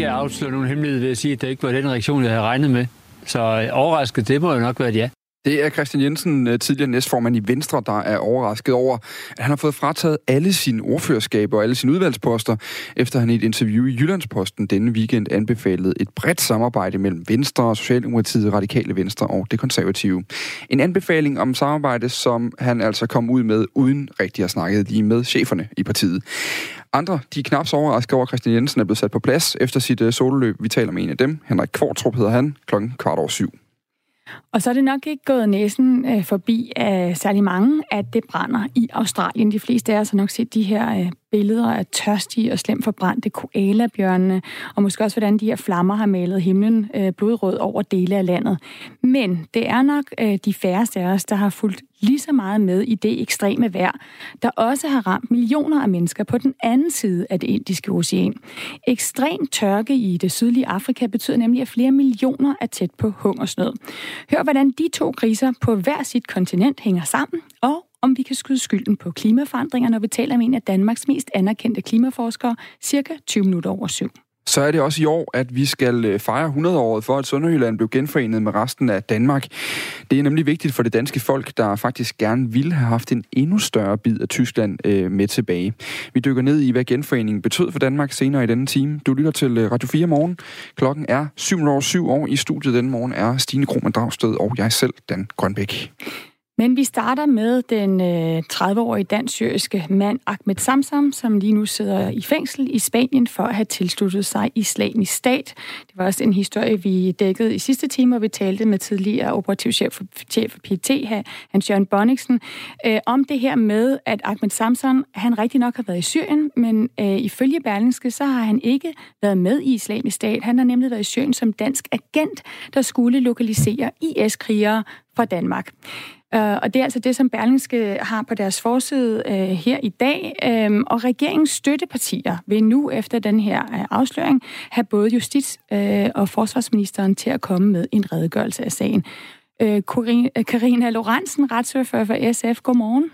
ikke afsløre nogen hemmelighed ved at sige, at det ikke var den reaktion, jeg havde regnet med. Så øh, overrasket, det må jo nok være et ja. Det er Christian Jensen, øh, tidligere næstformand i Venstre, der er overrasket over, at han har fået frataget alle sine ordførerskaber og alle sine udvalgsposter, efter han i et interview i Jyllandsposten denne weekend anbefalede et bredt samarbejde mellem Venstre, Socialdemokratiet, Radikale Venstre og det konservative. En anbefaling om samarbejde, som han altså kom ud med uden rigtig at snakke lige med cheferne i partiet. Andre, de er knap så overrasket over, at Christian Jensen er blevet sat på plads efter sit øh, sololøb. Vi taler med en af dem. Henrik Kvartrup hedder han, klokken kvart over syv. Og så er det nok ikke gået næsen øh, forbi af særlig mange, at det brænder i Australien. De fleste af os har nok set de her øh, billeder af tørstige og slemt forbrændte koalabjørnene, og måske også, hvordan de her flammer har malet himlen øh, blodrød over dele af landet. Men det er nok øh, de færreste af os, der har fulgt lige så meget med i det ekstreme vejr, der også har ramt millioner af mennesker på den anden side af det indiske ocean. Ekstrem tørke i det sydlige Afrika betyder nemlig, at flere millioner er tæt på hungersnød. Hør, hvordan de to kriser på hver sit kontinent hænger sammen, og om vi kan skyde skylden på klimaforandringer, når vi taler med en af Danmarks mest anerkendte klimaforskere, cirka 20 minutter over syv. Så er det også i år, at vi skal øh, fejre 100-året for, at Sønderjylland blev genforenet med resten af Danmark. Det er nemlig vigtigt for det danske folk, der faktisk gerne ville have haft en endnu større bid af Tyskland øh, med tilbage. Vi dykker ned i, hvad genforeningen betød for Danmark senere i denne time. Du lytter til øh, Radio 4 morgen. Klokken er 7 år I studiet denne morgen er Stine Krohmann Dragsted og jeg selv, Dan Grønbæk. Men vi starter med den øh, 30-årige dansk-syriske mand Ahmed Samsam, som lige nu sidder i fængsel i Spanien for at have tilsluttet sig islamisk stat. Det var også en historie, vi dækkede i sidste time, hvor vi talte med tidligere operativchef for, chef for PT, Hans Jørgen Bonniksen, øh, om det her med, at Ahmed Samsam, han rigtig nok har været i Syrien, men øh, ifølge Berlingske, så har han ikke været med i islamisk stat. Han har nemlig været i Syrien som dansk agent, der skulle lokalisere IS-krigere fra Danmark. Uh, og det er altså det, som Berlingske har på deres forside uh, her i dag. Um, og regeringens støttepartier vil nu efter den her uh, afsløring have både justits- uh, og forsvarsministeren til at komme med en redegørelse af sagen. Uh, Karina Lorentzen, retsordfører for SF, godmorgen.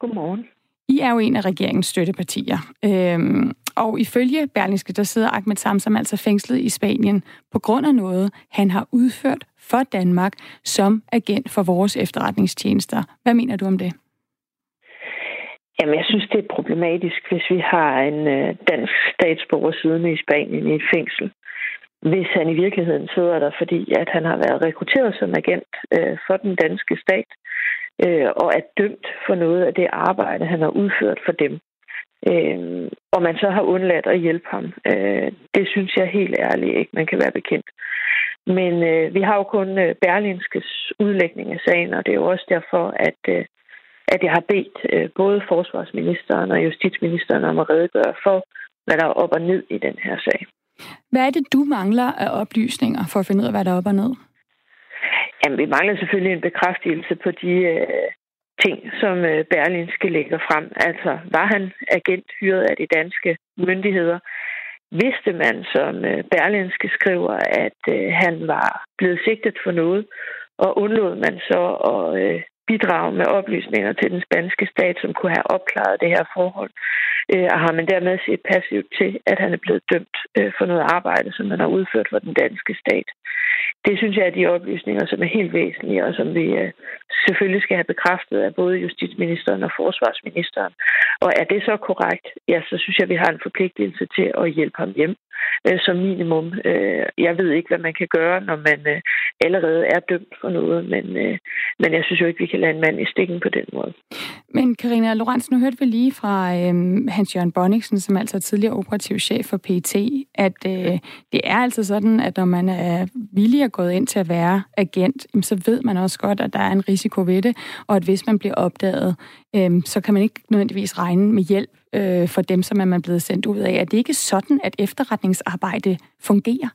Godmorgen. I er jo en af regeringens støttepartier. Øhm, og ifølge Berlingske, der sidder Ahmed Samsam altså fængslet i Spanien på grund af noget, han har udført for Danmark som agent for vores efterretningstjenester. Hvad mener du om det? Jamen, jeg synes, det er problematisk, hvis vi har en øh, dansk statsborger siddende i Spanien i et fængsel. Hvis han i virkeligheden sidder der, fordi at han har været rekrutteret som agent øh, for den danske stat, øh, og er dømt for noget af det arbejde, han har udført for dem. Øh, og man så har undladt at hjælpe ham. Øh, det synes jeg helt ærligt ikke, man kan være bekendt. Men øh, vi har jo kun øh, Berlinskes udlægning af sagen, og det er jo også derfor, at, øh, at jeg har bedt øh, både forsvarsministeren og justitsministeren om at redegøre for, hvad der er op og ned i den her sag. Hvad er det, du mangler af oplysninger for at finde ud af, hvad der er op og ned? Jamen, vi mangler selvfølgelig en bekræftelse på de øh, ting, som øh, Berlinske lægger frem. Altså, var han agent hyret af de danske myndigheder? Vidste man, som øh, Berlinske skriver, at øh, han var blevet sigtet for noget, og undlod man så at øh, bidrage med oplysninger til den spanske stat, som kunne have opklaret det her forhold. Øh, og har man dermed set passivt til, at han er blevet dømt øh, for noget arbejde, som man har udført for den danske stat. Det synes jeg er de oplysninger, som er helt væsentlige, og som vi øh, selvfølgelig skal have bekræftet af både justitsministeren og forsvarsministeren. Og er det så korrekt, ja, så synes jeg, at vi har en forpligtelse til at hjælpe ham hjem øh, som minimum. Øh, jeg ved ikke, hvad man kan gøre, når man øh, allerede er dømt for noget, men, øh, men jeg synes jo ikke, vi kan lade en mand i stikken på den måde. Men Karina Lorenz, nu hørte vi lige fra øh, Hans-Jørgen Bonniksen, som altså er tidligere operativ chef for PET, at øh, det er altså sådan, at når man er villig at gå ind til at være agent, så ved man også godt, at der er en risiko ved det, og at hvis man bliver opdaget, øh, så kan man ikke nødvendigvis regne med hjælp øh, for dem, som er man blevet sendt ud af. Er det ikke sådan, at efterretningsarbejde fungerer?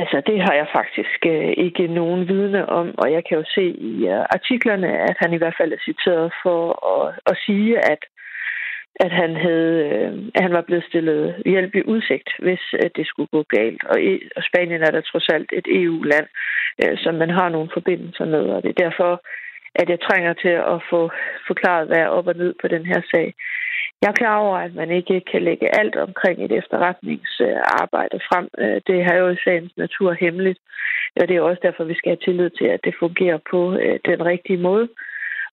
Altså, det har jeg faktisk øh, ikke nogen vidne om, og jeg kan jo se i øh, artiklerne, at han i hvert fald er citeret for at, at sige, at at han havde, øh, at han var blevet stillet hjælp i udsigt, hvis at det skulle gå galt. Og, e, og Spanien er da trods alt et EU-land, øh, som man har nogle forbindelser med, og det er derfor, at jeg trænger til at få forklaret, hvad er op og ned på den her sag. Jeg er klar over, at man ikke kan lægge alt omkring et efterretningsarbejde frem. Øh, det er jo i sagens natur hemmeligt, og det er også derfor, vi skal have tillid til, at det fungerer på øh, den rigtige måde.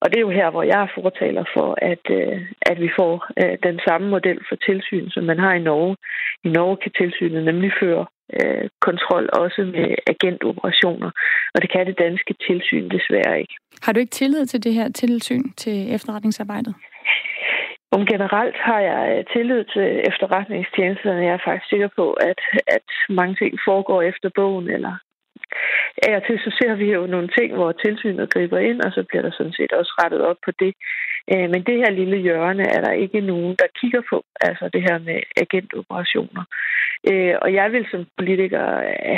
Og det er jo her, hvor jeg er fortaler for, at, øh, at vi får øh, den samme model for tilsyn, som man har i Norge. I Norge kan tilsynet nemlig føre øh, kontrol også med agentoperationer, og det kan det danske tilsyn desværre ikke. Har du ikke tillid til det her tilsyn til efterretningsarbejdet? Om generelt har jeg tillid til efterretningstjenesterne. Jeg er faktisk sikker på, at, at mange ting foregår efter bogen, eller af og til så ser vi jo nogle ting, hvor tilsynet griber ind, og så bliver der sådan set også rettet op på det. Øh, men det her lille hjørne er der ikke nogen, der kigger på, altså det her med agentoperationer. Øh, og jeg vil som politiker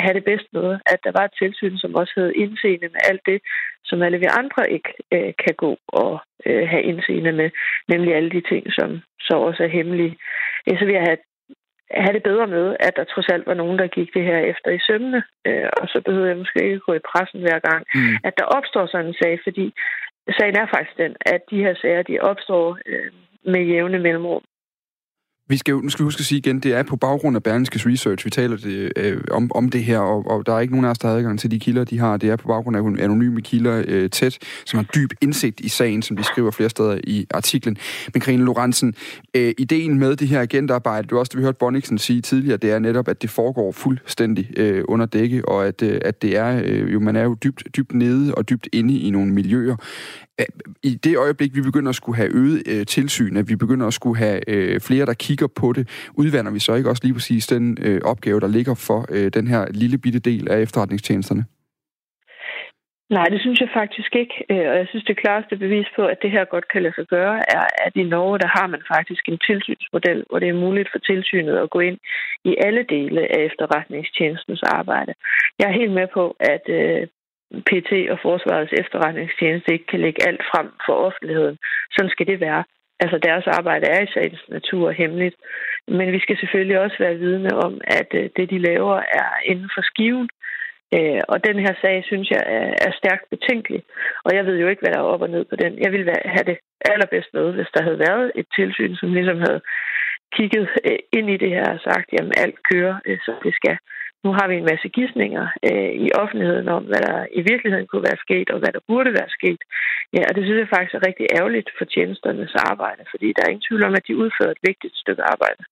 have det bedst med, at der var et tilsyn, som også havde indseende med alt det, som alle vi andre ikke øh, kan gå og øh, have indseende med, nemlig alle de ting, som så også er hemmelige. Så vil jeg have have det bedre med, at der trods alt var nogen, der gik det her efter i sømne, øh, og så behøvede jeg måske ikke gå i pressen hver gang, mm. at der opstår sådan en sag, fordi sagen er faktisk den, at de her sager, de opstår øh, med jævne mellemrum. Vi skal jo, nu skal vi huske at sige igen, det er på baggrund af Berlingskes Research, vi taler det, øh, om, om det her, og, og der er ikke nogen af os, der har adgang til de kilder, de har. Det er på baggrund af anonyme kilder øh, tæt, som har dyb indsigt i sagen, som de skriver flere steder i artiklen. Men Karine Lorentzen, øh, ideen med det her agentarbejde, det var også det, vi hørte Bonniksen sige tidligere, det er netop, at det foregår fuldstændig øh, under dække, og at, øh, at det er øh, jo, man er jo dybt, dybt nede og dybt inde i nogle miljøer i det øjeblik, vi begynder at skulle have øget øh, tilsyn, at vi begynder at skulle have øh, flere, der kigger på det, udvander vi så ikke også lige præcis den øh, opgave, der ligger for øh, den her lille bitte del af efterretningstjenesterne? Nej, det synes jeg faktisk ikke. Øh, og jeg synes, det klareste bevis på, at det her godt kan lade sig gøre, er, at i Norge, der har man faktisk en tilsynsmodel, hvor det er muligt for tilsynet at gå ind i alle dele af efterretningstjenestens arbejde. Jeg er helt med på, at øh, PT og Forsvarets efterretningstjeneste ikke kan lægge alt frem for offentligheden. Sådan skal det være. Altså deres arbejde er i sagens natur hemmeligt. Men vi skal selvfølgelig også være vidne om, at øh, det, de laver, er inden for skiven. Øh, og den her sag, synes jeg, er stærkt betænkelig. Og jeg ved jo ikke, hvad der er op og ned på den. Jeg ville have det allerbedst med, hvis der havde været et tilsyn, som ligesom havde kigget øh, ind i det her og sagt, jamen alt kører, som det skal. Nu har vi en masse gissninger øh, i offentligheden om, hvad der i virkeligheden kunne være sket, og hvad der burde være sket. Ja, og det synes jeg faktisk er rigtig ærgerligt for tjenesternes arbejde, fordi der er ingen tvivl om, at de udfører et vigtigt stykke arbejde.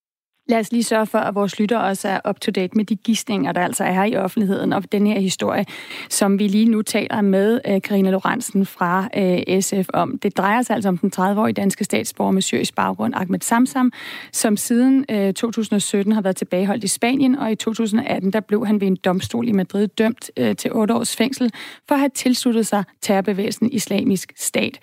Lad os lige sørge for, at vores lytter også er up-to-date med de gissninger, der altså er her i offentligheden, og den her historie, som vi lige nu taler med øh, Karina Lorentzen fra øh, SF om. Det drejer sig altså om den 30-årige danske statsborger med syrisk baggrund, Ahmed Samsam, som siden øh, 2017 har været tilbageholdt i Spanien, og i 2018 der blev han ved en domstol i Madrid dømt til 8 års fængsel for at have tilsluttet sig terrorbevægelsen Islamisk Stat.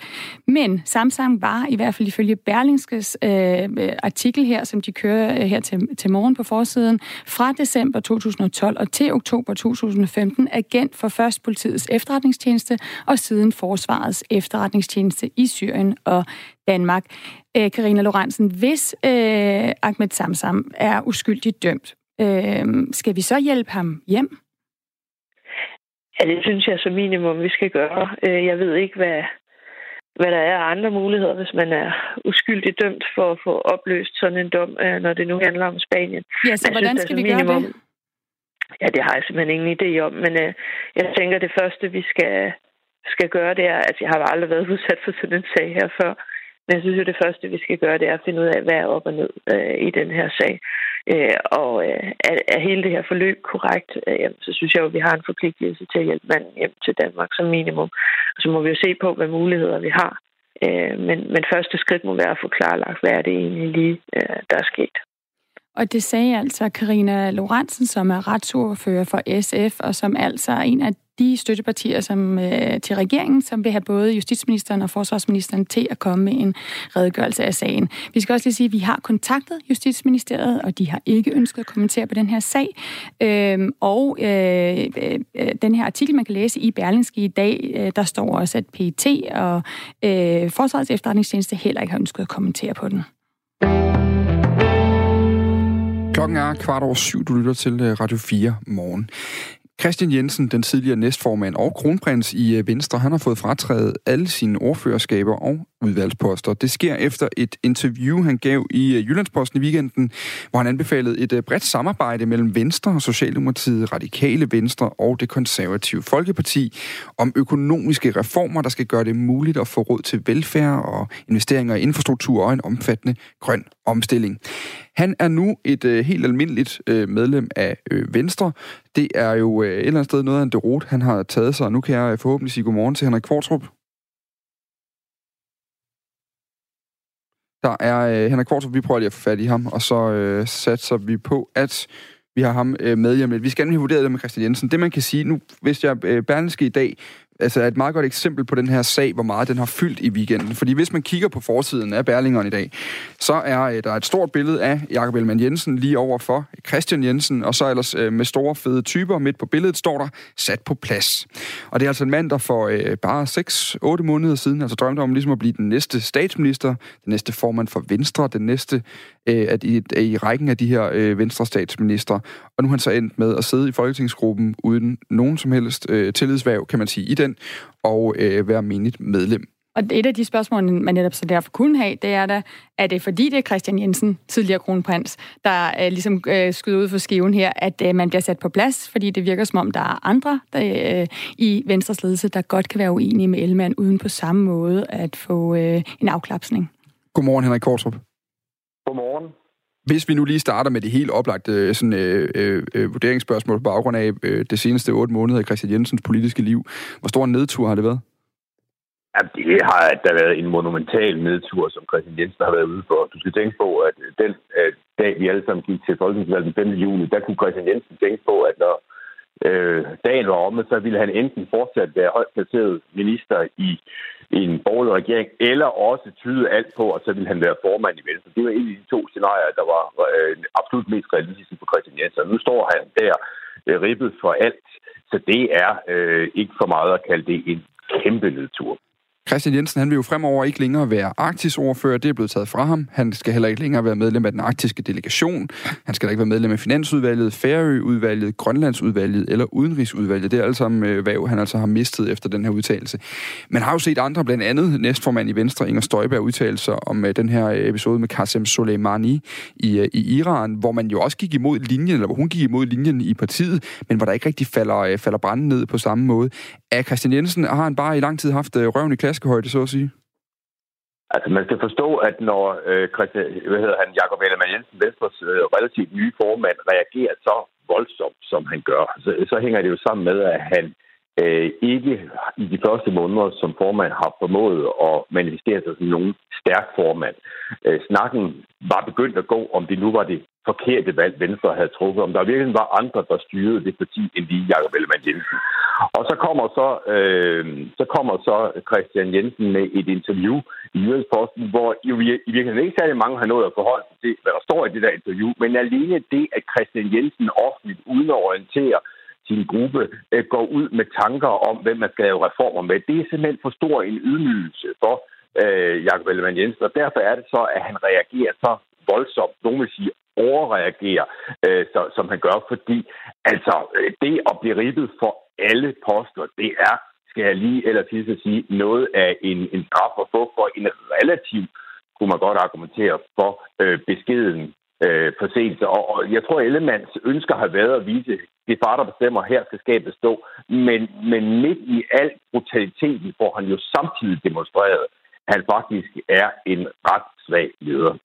Men Samsam var i hvert fald ifølge Berlingskes øh, artikel her, som de kører her til, til morgen på forsiden, fra december 2012 og til oktober 2015 agent for først politiets efterretningstjeneste og siden forsvarets efterretningstjeneste i Syrien og Danmark. Øh, Karina Lorentzen, hvis øh, Ahmed Samsam er uskyldigt dømt, øh, skal vi så hjælpe ham hjem? Ja, det synes jeg som minimum, vi skal gøre. Øh, jeg ved ikke, hvad, hvad der er andre muligheder, hvis man er uskyldigt dømt for at få opløst sådan en dom, øh, når det nu handler om Spanien. Ja, så hvordan synes, skal vi minimum, gøre det? Ja, det har jeg simpelthen ingen idé om, men øh, jeg tænker, det første, vi skal, skal gøre, det er, at jeg har aldrig været udsat for sådan en sag her før, men jeg synes jo, det første, vi skal gøre, det er at finde ud af, hvad er op og ned øh, i den her sag. Øh, og øh, er, er hele det her forløb korrekt, øh, så synes jeg jo, at vi har en forpligtelse til at hjælpe manden hjem til Danmark som minimum. Og så må vi jo se på, hvad muligheder vi har. Øh, men, men første skridt må være at få klarlagt, hvad er det egentlig lige, øh, der er sket. Og det sagde altså Karina Lorentzen, som er retsordfører for SF, og som altså er en af de støttepartier som, øh, til regeringen, som vil have både justitsministeren og forsvarsministeren til at komme med en redegørelse af sagen. Vi skal også lige sige, at vi har kontaktet Justitsministeriet, og de har ikke ønsket at kommentere på den her sag. Øh, og øh, øh, den her artikel, man kan læse i Berlingske i dag, øh, der står også, at PET og øh, Forsvarets efterretningstjeneste heller ikke har ønsket at kommentere på den. Klokken er kvart over syv, du lytter til øh, Radio 4 morgen. Christian Jensen, den tidligere næstformand og kronprins i øh, Venstre, han har fået fratrædet alle sine ordførerskaber og udvalgsposter. Det sker efter et interview, han gav i øh, Jyllandsposten i weekenden, hvor han anbefalede et øh, bredt samarbejde mellem Venstre og Socialdemokratiet, Radikale Venstre og det konservative Folkeparti om økonomiske reformer, der skal gøre det muligt at få råd til velfærd og investeringer i infrastruktur og en omfattende grøn omstilling. Han er nu et øh, helt almindeligt øh, medlem af øh, Venstre. Det er jo øh, et eller andet sted noget af en derot, han har taget sig. Nu kan jeg øh, forhåbentlig sige godmorgen til Henrik Kvartrup. Der er øh, Henrik Kvartrup, vi prøver lige at få fat i ham, og så øh, satser vi på, at vi har ham øh, med hjem. Vi skal nemlig have vurderet det med Christian Jensen. Det man kan sige, nu hvis jeg øh, Berlingske i dag altså er et meget godt eksempel på den her sag, hvor meget den har fyldt i weekenden. Fordi hvis man kigger på forsiden af Berlingeren i dag, så er øh, der et stort billede af Jakob Ellemann Jensen lige over for Christian Jensen, og så ellers øh, med store fede typer midt på billedet står der sat på plads. Og det er altså en mand, der for øh, bare 6-8 måneder siden altså drømte om ligesom at blive den næste statsminister, den næste formand for Venstre, den næste øh, at i, i rækken af de her øh, Venstre statsminister. Og nu er han så endt med at sidde i folketingsgruppen uden nogen som helst øh, tillidsværv, kan man sige, i den, og øh, være menigt medlem. Og et af de spørgsmål, man netop så derfor kunne have, det er da, er det fordi det er Christian Jensen, tidligere kronprins, der øh, ligesom øh, skyder ud for skiven her, at øh, man bliver sat på plads, fordi det virker som om, der er andre der, øh, i Venstres ledelse, der godt kan være uenige med Ellemann, uden på samme måde at få øh, en afklapsning. Godmorgen, Henrik Kortrup. Godmorgen. Hvis vi nu lige starter med det helt oplagte øh, sådan, øh, øh, øh, vurderingsspørgsmål på baggrund af øh, det seneste otte måneder i Christian Jensens politiske liv. Hvor stor en nedtur har det været? Ja, det har der været en monumental nedtur, som Christian Jensen har været ude for. Du skal tænke på, at den øh, dag, vi alle sammen gik til Folketingsvalget den 5. juni, der kunne Christian Jensen tænke på, at når øh, dagen var omme, så ville han enten fortsat være højt placeret minister i, i en borgerlig regering, eller også tyde alt på, at så ville han være formand i Venstre. Det var en af de to scenarier, der var øh, absolut mest realistiske for Christian Jensen. Nu står han der øh, ribbet for alt, så det er øh, ikke for meget at kalde det en kæmpe nedtur. Christian Jensen han vil jo fremover ikke længere være arktisordfører. Det er blevet taget fra ham. Han skal heller ikke længere være medlem af den arktiske delegation. Han skal ikke være medlem af Finansudvalget, Færøudvalget, Grønlandsudvalget eller Udenrigsudvalget. Det er alt sammen øh, hvad han altså har mistet efter den her udtalelse. Man har jo set andre, blandt andet næstformand i Venstre, Inger Støjberg, udtalelser om øh, den her øh, episode med Qasem Soleimani i, øh, i Iran, hvor man jo også gik imod linjen, eller hvor hun gik imod linjen i partiet, men hvor der ikke rigtig falder, øh, falder branden ned på samme måde. Er Christian Jensen, har han bare i lang tid haft øh, røven i klasse klaskehøjde, så at sige? Altså, man skal forstå, at når øh, Christian, hvad hedder han, Jakob Ellemann Jensen, Venstres øh, relativt nye formand, reagerer så voldsomt, som han gør, så, så hænger det jo sammen med, at han øh, ikke i de første måneder som formand har formået at manifestere sig som nogen stærk formand. Øh, snakken var begyndt at gå, om det nu var det forkerte valg, Venstre havde truffet, om der virkelig var andre, der styrede det parti, end lige Jacob Ellemann Jensen. Og så kommer så, øh, så kommer så Christian Jensen med et interview i Jyllandsposten, hvor i, i virkeligheden ikke særlig mange har nået at forholde sig til, hvad der står i det der interview, men alene det, at Christian Jensen offentligt, uden at orientere sin gruppe, øh, går ud med tanker om, hvem man skal lave reformer med, det er simpelthen for stor en ydmygelse for øh, Jacob Ellemann Jensen, og derfor er det så, at han reagerer så voldsomt, nogen vil sige overreagerer, øh, så, som han gør, fordi altså øh, det at blive ribbet for alle poster, det er, skal jeg lige eller til at sige, noget af en, en straf at få for en relativ, kunne man godt argumentere for, øh, beskeden øh, forseelse. Og, og jeg tror, Ellemands ønsker har været at vise, det far, der bestemmer, her skal skabet stå. Men, men midt i al brutaliteten får han jo samtidig demonstreret, at han faktisk er en ret svag leder.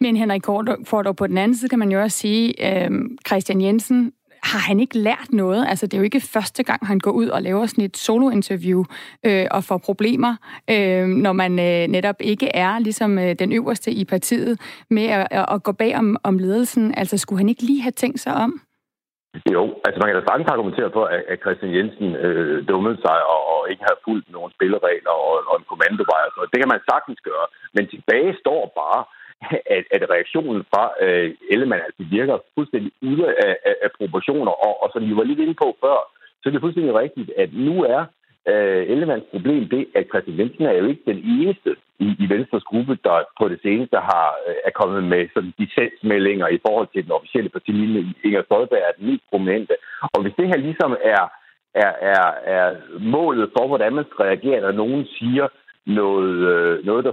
Men Henrik Kvartrup, på den anden side kan man jo også sige, øh, Christian Jensen har han ikke lært noget? Altså, det er jo ikke første gang, han går ud og laver sådan et solo-interview øh, og får problemer, øh, når man øh, netop ikke er ligesom øh, den øverste i partiet med at, at gå bag om, om ledelsen. Altså, skulle han ikke lige have tænkt sig om? Jo, altså man kan da sagtens argumentere for, at, at Christian Jensen øh, dummede sig og, og ikke har fulgt nogen spilleregler og, og en kommandovej. Så det kan man sagtens gøre. Men tilbage står bare, at, at reaktionen fra øh, Ellemann altså virker fuldstændig ude af, af, af proportioner. Og, og som vi var lidt inde på før, så er det fuldstændig rigtigt, at nu er øh, Ellemanns problem det, at Christian Jensen er jo ikke den eneste, i, i Venstres gruppe, der på det seneste har, øh, er kommet med sådan dissensmeldinger i forhold til den officielle partilinje. Inger Støjberg er den mest prominente. Og hvis det her ligesom er, er, er, er målet for, hvordan man skal reagere, når nogen siger noget, øh, noget der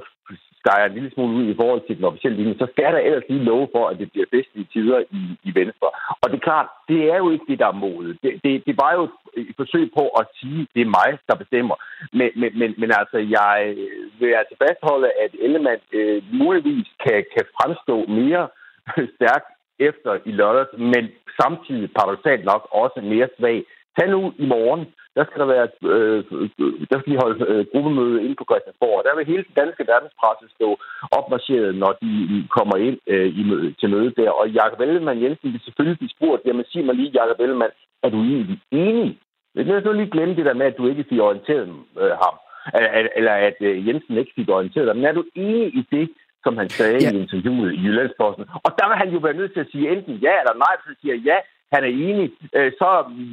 skærer en lille smule ud i forhold til den officielle linje, så skal der ellers lige love for, at det bliver i tider i, i Venstre. Og det er klart, det er jo ikke det, der er målet. Det, det, det var jo et forsøg på at sige, at det er mig, der bestemmer. Men, men, men, men altså, jeg vil altså fastholde, at Ellemann øh, muligvis kan, kan fremstå mere stærk efter i lørdags, men samtidig paradoxalt nok også mere svag. Tag nu i morgen, der skal der være, øh, der skal de holde øh, gruppemøde inde på Christiansborg. Der vil hele den danske verdenspresse stå opmarcheret, når de kommer ind øh, i møde, til møde der. Og Jakob Ellemann Jensen vil selvfølgelig blive spurgt, jamen sig mig lige, Jakob Ellemann, er du egentlig enig? Lad os nu lige glemme det der med, at du ikke fik orienteret øh, ham. Eller at øh, Jensen ikke fik orienteret dig. Men er du enig i det, som han sagde ja. i interviewet i Jyllandsposten? Og der vil han jo være nødt til at sige enten ja eller nej, så siger ja, han er enig, øh, så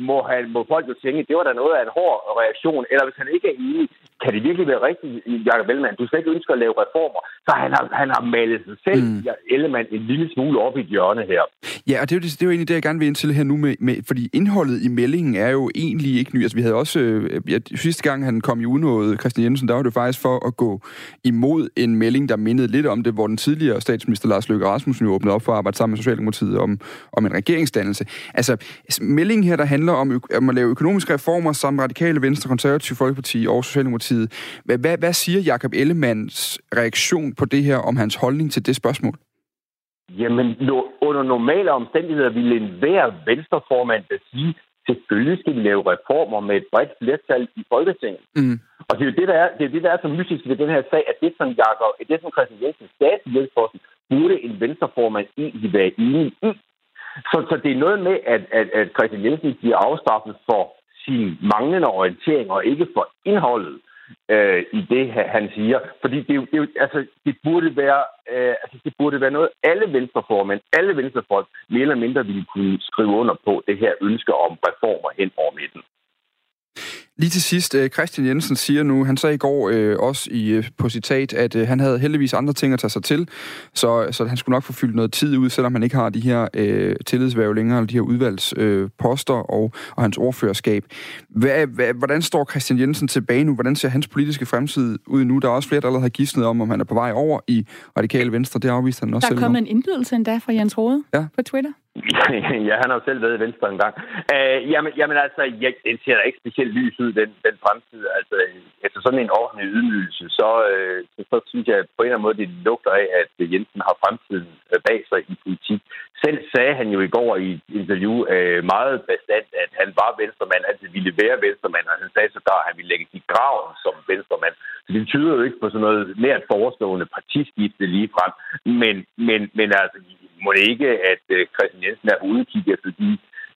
må, han, må folk jo tænke, det var da noget af en hård reaktion. Eller hvis han ikke er enig, kan det virkelig være rigtigt, Jacob Ellemann? Du skal ikke ønske at lave reformer. Så han har, han har malet sig selv, mm. Ellemann, en lille smule op i et hjørne her. Ja, og det er jo, det er jo egentlig det, jeg gerne vil ind til her nu, med, med, fordi indholdet i meldingen er jo egentlig ikke ny. Altså, vi havde også, øh, ja, sidste gang han kom i unåde, Christian Jensen, der var det faktisk for at gå imod en melding, der mindede lidt om det, hvor den tidligere statsminister Lars Løkke Rasmussen jo åbnede op for at arbejde sammen med Socialdemokratiet om, om en regeringsdannelse. Altså, meldingen her, der handler om, om at lave økonomiske reformer, som Radikale Venstre, Konservative Folkeparti og Socialdemokratiet. Hvad, hvad, hvad siger Jakob Ellemanns reaktion på det her, om hans holdning til det spørgsmål? Jamen, under normale omstændigheder ville enhver venstreformand da sige, selvfølgelig skal vi lave reformer med et bredt flertal i Folketinget. Mm. Og det er jo det, der er, det er, det, der er så mystisk ved den her sag, at det, som Jacob, det, som Christian Jensen sagde til burde en venstreformand egentlig være enig i. Så, så det er noget med, at, at, at Christian Jensen bliver afstraffet for sin manglende orientering og ikke for indholdet øh, i det, han siger. Fordi det, det, altså, det, burde være, øh, altså, det burde være noget, alle venstreformænd, alle venstrefolk mere eller mindre ville kunne skrive under på det her ønske om reformer hen over midten. Lige til sidst, øh, Christian Jensen siger nu, han sagde i går øh, også i, øh, på citat, at øh, han havde heldigvis andre ting at tage sig til, så, så han skulle nok få fyldt noget tid ud, selvom han ikke har de her øh, tillidsværv længere, eller de her udvalgsposter øh, og, og hans ordførerskab. Hvad, hvad, hvordan står Christian Jensen tilbage nu? Hvordan ser hans politiske fremtid ud nu? Der er også flere, der allerede har gidsnet om, om han er på vej over i Radikale Venstre. Det afviste han også Der er kommet en indbydelse endda fra Jens Rode ja. på Twitter. ja, han har jo selv været i Venstre en gang. Øh, jamen, jamen altså, ja, den ser da ikke specielt lys ud, den, den fremtid. Altså, efter sådan en ordentlig ydmygelse, så, øh, så, så synes jeg på en eller anden måde, det lugter af, at Jensen har fremtiden øh, bag sig i politik. Selv sagde han jo i går i et interview øh, meget bestandt, at han var venstremand, han ville være venstremand, og han sagde så der, at han ville lægge i graven som venstremand. Så det tyder jo ikke på sådan noget nært forestående partiskifte ligefrem. Men, men, men altså, må det ikke, at øh, Christian Jensen er udkig efter de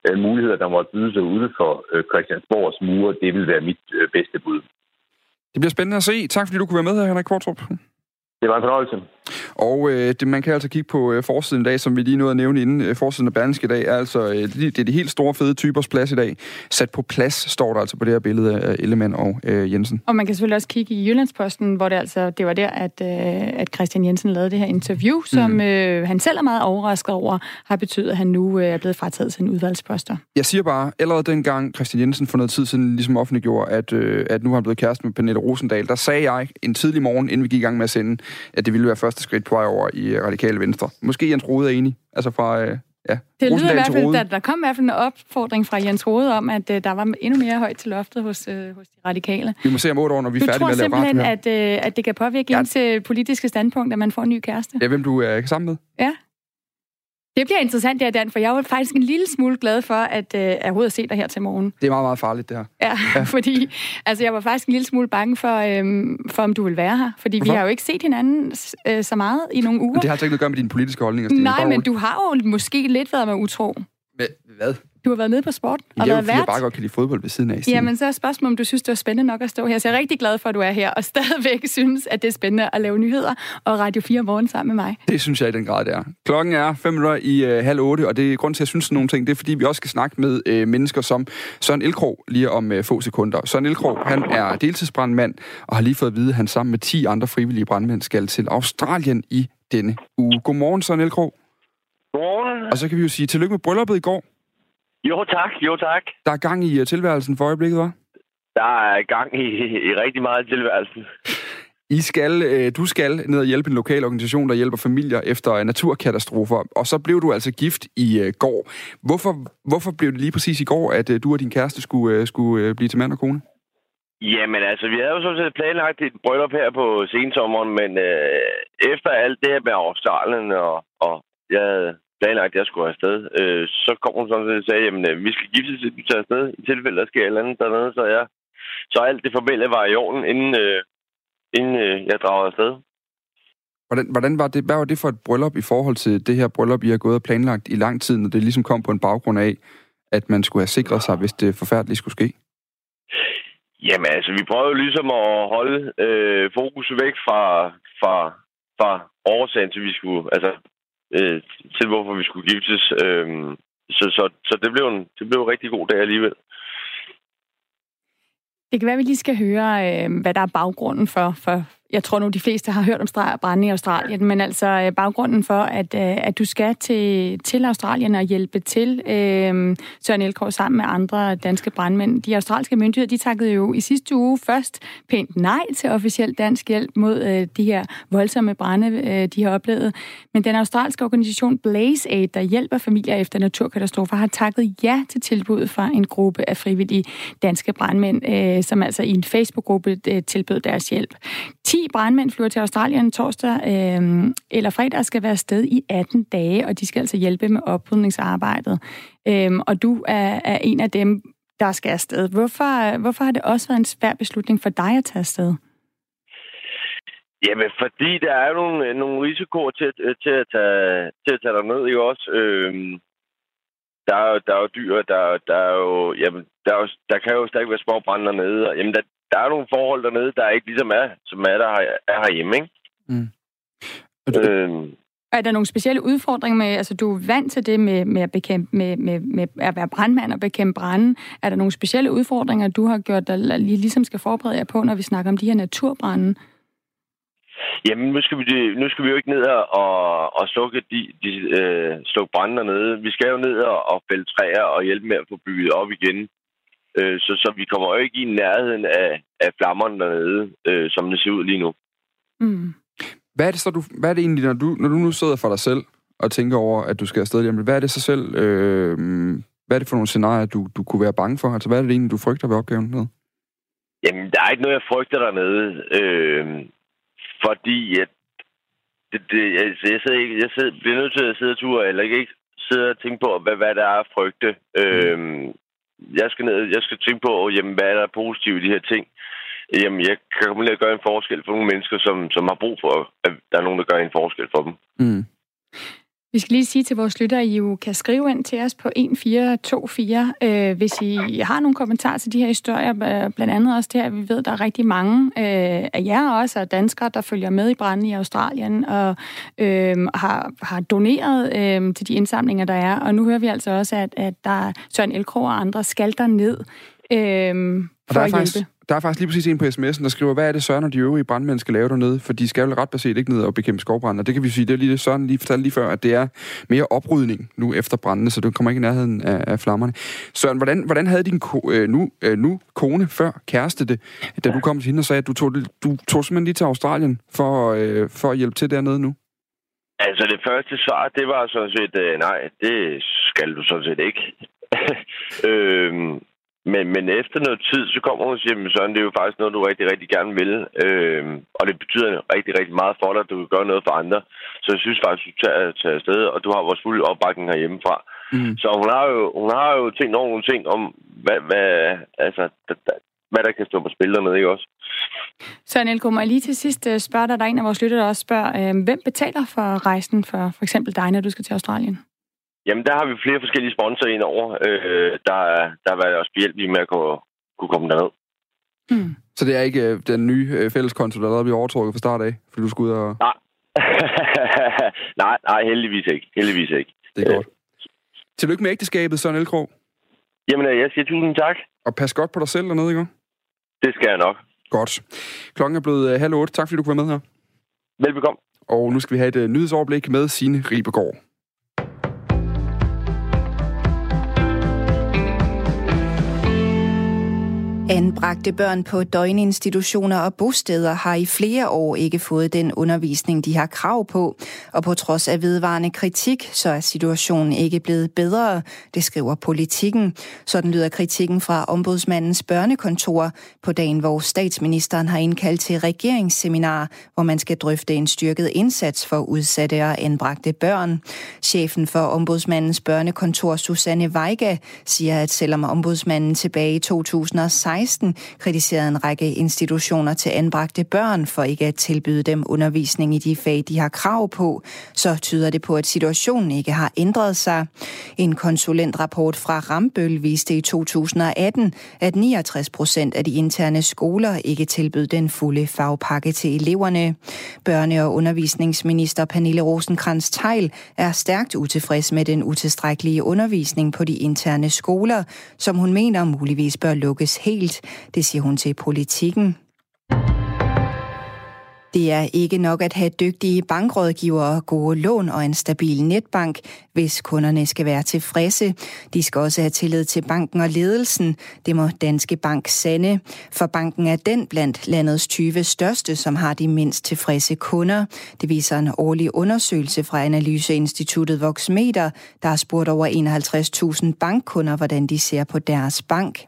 øh, muligheder, der måtte byde sig ude for øh, Christiansborgs mure. Det vil være mit øh, bedste bud. Det bliver spændende at se. Tak fordi du kunne være med her, Henrik Kvartrup. Det var en fornøjelse. Og øh, det, man kan altså kigge på øh, forsiden i dag, som vi lige nåede at nævne inden. Øh, forsiden af Berlingske i dag er altså, øh, det, det er de helt store fede typers plads i dag. Sat på plads står der altså på det her billede af Ellemann og øh, Jensen. Og man kan selvfølgelig også kigge i Jyllandsposten, hvor det altså, det var der, at, øh, at Christian Jensen lavede det her interview, som mm. øh, han selv er meget overrasket over, har betydet, at han nu øh, er blevet frataget sin udvalgsposter. Jeg siger bare, allerede dengang Christian Jensen for noget tid siden ligesom offentliggjorde, at, øh, at nu har han blevet kæreste med Pernille Rosendal, der sagde jeg en tidlig morgen, inden vi gik i gang med at sende, at det ville være første skridt på vej over i Radikale Venstre. Måske Jens Rode er enig. Altså fra, øh, ja, det lyder i hvert fald, at der kom i hvert fald en opfordring fra Jens Rode om, at uh, der var endnu mere højt til loftet hos, uh, hos de radikale. Vi må se om otte år, når vi er færdige med at lave Du tror simpelthen, at, uh, at det kan påvirke ja. ens politiske standpunkt, at man får en ny kæreste? Ja, hvem du er uh, sammen med? Ja. Det bliver interessant, det her, Dan, for jeg var faktisk en lille smule glad for, at øh, jeg overhovedet se dig her til morgen. Det er meget, meget farligt, det her. Ja, ja. fordi altså, jeg var faktisk en lille smule bange for, øh, for om du vil være her. Fordi Hvorfor? vi har jo ikke set hinanden øh, så meget i nogle uger. Men det har altså ikke noget at gøre med dine politiske holdninger, Stine. Nej, men du har jo måske lidt været med utro. Hvad? Du har været nede på sport og været vært. Jeg bare godt kan lide fodbold ved siden af. Jamen, så er spørgsmålet, om du synes, det er spændende nok at stå her. Så jeg er rigtig glad for, at du er her, og stadigvæk synes, at det er spændende at lave nyheder og Radio 4 morgen sammen med mig. Det synes jeg i den grad, det er. Klokken er fem minutter i øh, halv otte, og det er grund til, at jeg synes sådan nogle ting. Det er, fordi vi også skal snakke med øh, mennesker som Søren Elkrog lige om øh, få sekunder. Søren Elkrog, han er deltidsbrandmand og har lige fået at vide, at han sammen med 10 andre frivillige brandmænd skal til Australien i denne uge. Godmorgen, Søren Elkrog. Godmorgen. Og så kan vi jo sige tillykke med brylluppet i går. Jo tak, jo tak. Der er gang i uh, tilværelsen for øjeblikket, hva'? Der er gang i, i rigtig meget tilværelsen. I skal, øh, du skal ned og hjælpe en lokal organisation, der hjælper familier efter naturkatastrofer. Og så blev du altså gift i øh, går. Hvorfor, hvorfor blev det lige præcis i går, at øh, du og din kæreste skulle, øh, skulle øh, blive til mand og kone? Jamen altså, vi havde jo sådan set planlagt et bryllup her på sensommeren, men øh, efter alt det her med Australien, og, og jeg havde planlagt, at jeg skulle afsted. Øh, så kom hun sådan set og sagde, at vi skal giftes, til vi tager afsted, i tilfælde, der sker et eller andet dernede. Så, jeg, så alt det formelle var i orden, inden, øh, inden øh, jeg drager afsted. Hvordan, hvordan var det, hvad var det for et bryllup i forhold til det her bryllup, I har gået og planlagt i lang tid, når det ligesom kom på en baggrund af, at man skulle have sikret sig, hvis det forfærdeligt skulle ske? Jamen altså, vi prøver jo ligesom at holde øh, fokus væk fra, fra, fra årsagen til, vi skulle, altså øh, til, hvorfor vi skulle giftes. Øh, så, så, så det, blev en, det blev en rigtig god dag alligevel. Det kan være, at vi lige skal høre, øh, hvad der er baggrunden for, for jeg tror nu, de fleste har hørt om brænde i Australien, men altså øh, baggrunden for, at, øh, at du skal til, til Australien og hjælpe til, øh, Søren Elkår sammen med andre danske brandmænd. De australske myndigheder, de takkede jo i sidste uge først pænt nej til officiel dansk hjælp mod øh, de her voldsomme brænde, øh, de har oplevet. Men den australske organisation Blaze Aid, der hjælper familier efter naturkatastrofer, har takket ja til tilbuddet fra en gruppe af frivillige danske brandmænd, øh, som altså i en Facebook-gruppe øh, tilbød deres hjælp. 10 brandmænd flyver til Australien torsdag øh, eller fredag skal være sted i 18 dage, og de skal altså hjælpe med oprydningsarbejdet. Øh, og du er, er en af dem, der skal afsted. Hvorfor, hvorfor har det også været en svær beslutning for dig at tage afsted? Jamen, fordi der er nogle, øh, nogle risikoer til, øh, til, at tage, til at tage derned, ned, ikke også? Øhm, der, er, der er jo dyr, der, der er jo, jamen, der, er jo, der kan jo stadig være små brænder nede, og jamen, der, der er nogle forhold dernede, der ikke ligesom er, som er der er herhjemme, ikke? Mm. Øhm. Er der nogle specielle udfordringer med, altså du er vant til det med, med, at, bekæmpe, med, med, med at være brandmand og bekæmpe branden. Er der nogle specielle udfordringer, du har gjort, der lige ligesom skal forberede jer på, når vi snakker om de her naturbrænde? Jamen, nu skal vi, nu skal vi jo ikke ned og, og slukke, de, de, øh, slukke branden dernede. Vi skal jo ned og, og fælde træer og hjælpe med at få bygget op igen. Øh, så, så vi kommer jo ikke i nærheden af, af flammerne dernede, øh, som det ser ud lige nu. Mm. Hvad er det så, du, hvad er det egentlig, når du, når du nu sidder for dig selv og tænker over, at du skal afsted hjem, hvad er det så selv, øh, hvad er det for nogle scenarier, du, du kunne være bange for? Altså, hvad er det egentlig, du frygter ved opgaven dernede? Jamen, der er ikke noget, jeg frygter dernede, øh, fordi at det, det, altså, jeg, sidder ikke, jeg sidder, bliver nødt til at sidde og ture, eller ikke sidde og tænke på, hvad, hvad der er at frygte. Mm. Øh, jeg skal, ned, jeg skal tænke på, jamen, hvad er der positivt i de her ting. Jamen, jeg kan komme til at gøre en forskel for nogle mennesker, som, som har brug for, at der er nogen, der gør en forskel for dem. Mm. Vi skal lige sige til vores lyttere, at I jo kan skrive ind til os på 1424, øh, hvis I har nogle kommentarer til de her historier. Blandt andet også det her, vi ved, at der er rigtig mange øh, af jer også, og danskere, der følger med i branden i Australien, og øh, har, har doneret øh, til de indsamlinger, der er. Og nu hører vi altså også, at, at der er Søren Elkrog og andre skal der ned øh, for at faktisk, hjælpe. Der er faktisk lige præcis en på sms'en, der skriver, hvad er det Søren og de øvrige brandmænd skal lave dernede? For de skal jo ret baseret ikke ned og bekæmpe skovbrænd. Og det kan vi sige, det er lige det Søren lige fortalte lige før, at det er mere oprydning nu efter brændene, så du kommer ikke i nærheden af, af flammerne. Søren, hvordan, hvordan havde din ko, øh, nu, øh, nu kone før kæreste det, da du kom til hende og sagde, at du tog, du tog simpelthen lige til Australien for, øh, for at hjælpe til dernede nu? Altså det første svar, det var sådan set, øh, nej, det skal du sådan set ikke. øhm, men, men efter noget tid, så kommer hun og siger, at det er jo faktisk noget, du rigtig, rigtig gerne vil. Øh, og det betyder rigtig, rigtig meget for dig, at du kan gøre noget for andre. Så jeg synes faktisk, du tager, tager afsted, og du har vores fulde opbakning herhjemmefra. Mm. Så hun har, jo, hun har jo tænkt over nogle ting om, hvad, hvad, altså, da, da, hvad der kan stå på spil dernede, ikke også? Søren Elko, må jeg lige til sidst øh, spørge dig, der er en af vores lyttere, der også spørger, øh, hvem betaler for rejsen for for eksempel dig, når du skal til Australien? Jamen, der har vi flere forskellige sponsorer ind over, øh, der, der har været også behjælpelige med at kunne, kunne komme derned. Mm. Så det er ikke øh, den nye øh, fælleskonto, der allerede bliver overtrukket fra start af, fordi du skal ud og... Nej. nej, nej, heldigvis ikke. Heldigvis ikke. Det er godt. Tillykke med ægteskabet, Søren Elkrog. Jamen, øh, jeg siger tusind tak. Og pas godt på dig selv dernede, ikke? Det skal jeg nok. Godt. Klokken er blevet uh, halv otte. Tak fordi du kunne være med her. Velbekomme. Og nu skal vi have et uh, nyhedsoverblik med Signe Ribegaard. Anbragte børn på døgninstitutioner og bosteder har i flere år ikke fået den undervisning, de har krav på, og på trods af vedvarende kritik, så er situationen ikke blevet bedre, det skriver politikken. Sådan lyder kritikken fra ombudsmandens børnekontor på dagen, hvor statsministeren har indkaldt til regeringsseminar, hvor man skal drøfte en styrket indsats for udsatte og anbragte børn. Chefen for ombudsmandens børnekontor, Susanne Weige, siger, at selvom ombudsmanden tilbage i 2016 2016 kritiserede en række institutioner til anbragte børn for ikke at tilbyde dem undervisning i de fag, de har krav på, så tyder det på, at situationen ikke har ændret sig. En konsulentrapport fra Rambøl viste i 2018, at 69 procent af de interne skoler ikke tilbød den fulde fagpakke til eleverne. Børne- og undervisningsminister Pernille rosenkrantz teil er stærkt utilfreds med den utilstrækkelige undervisning på de interne skoler, som hun mener muligvis bør lukkes helt helt. Det siger hun til politikken. Det er ikke nok at have dygtige bankrådgivere, gode lån og en stabil netbank, hvis kunderne skal være tilfredse. De skal også have tillid til banken og ledelsen. Det må Danske Bank sande. For banken er den blandt landets 20 største, som har de mindst tilfredse kunder. Det viser en årlig undersøgelse fra Analyseinstituttet Voxmeter, der har spurgt over 51.000 bankkunder, hvordan de ser på deres bank.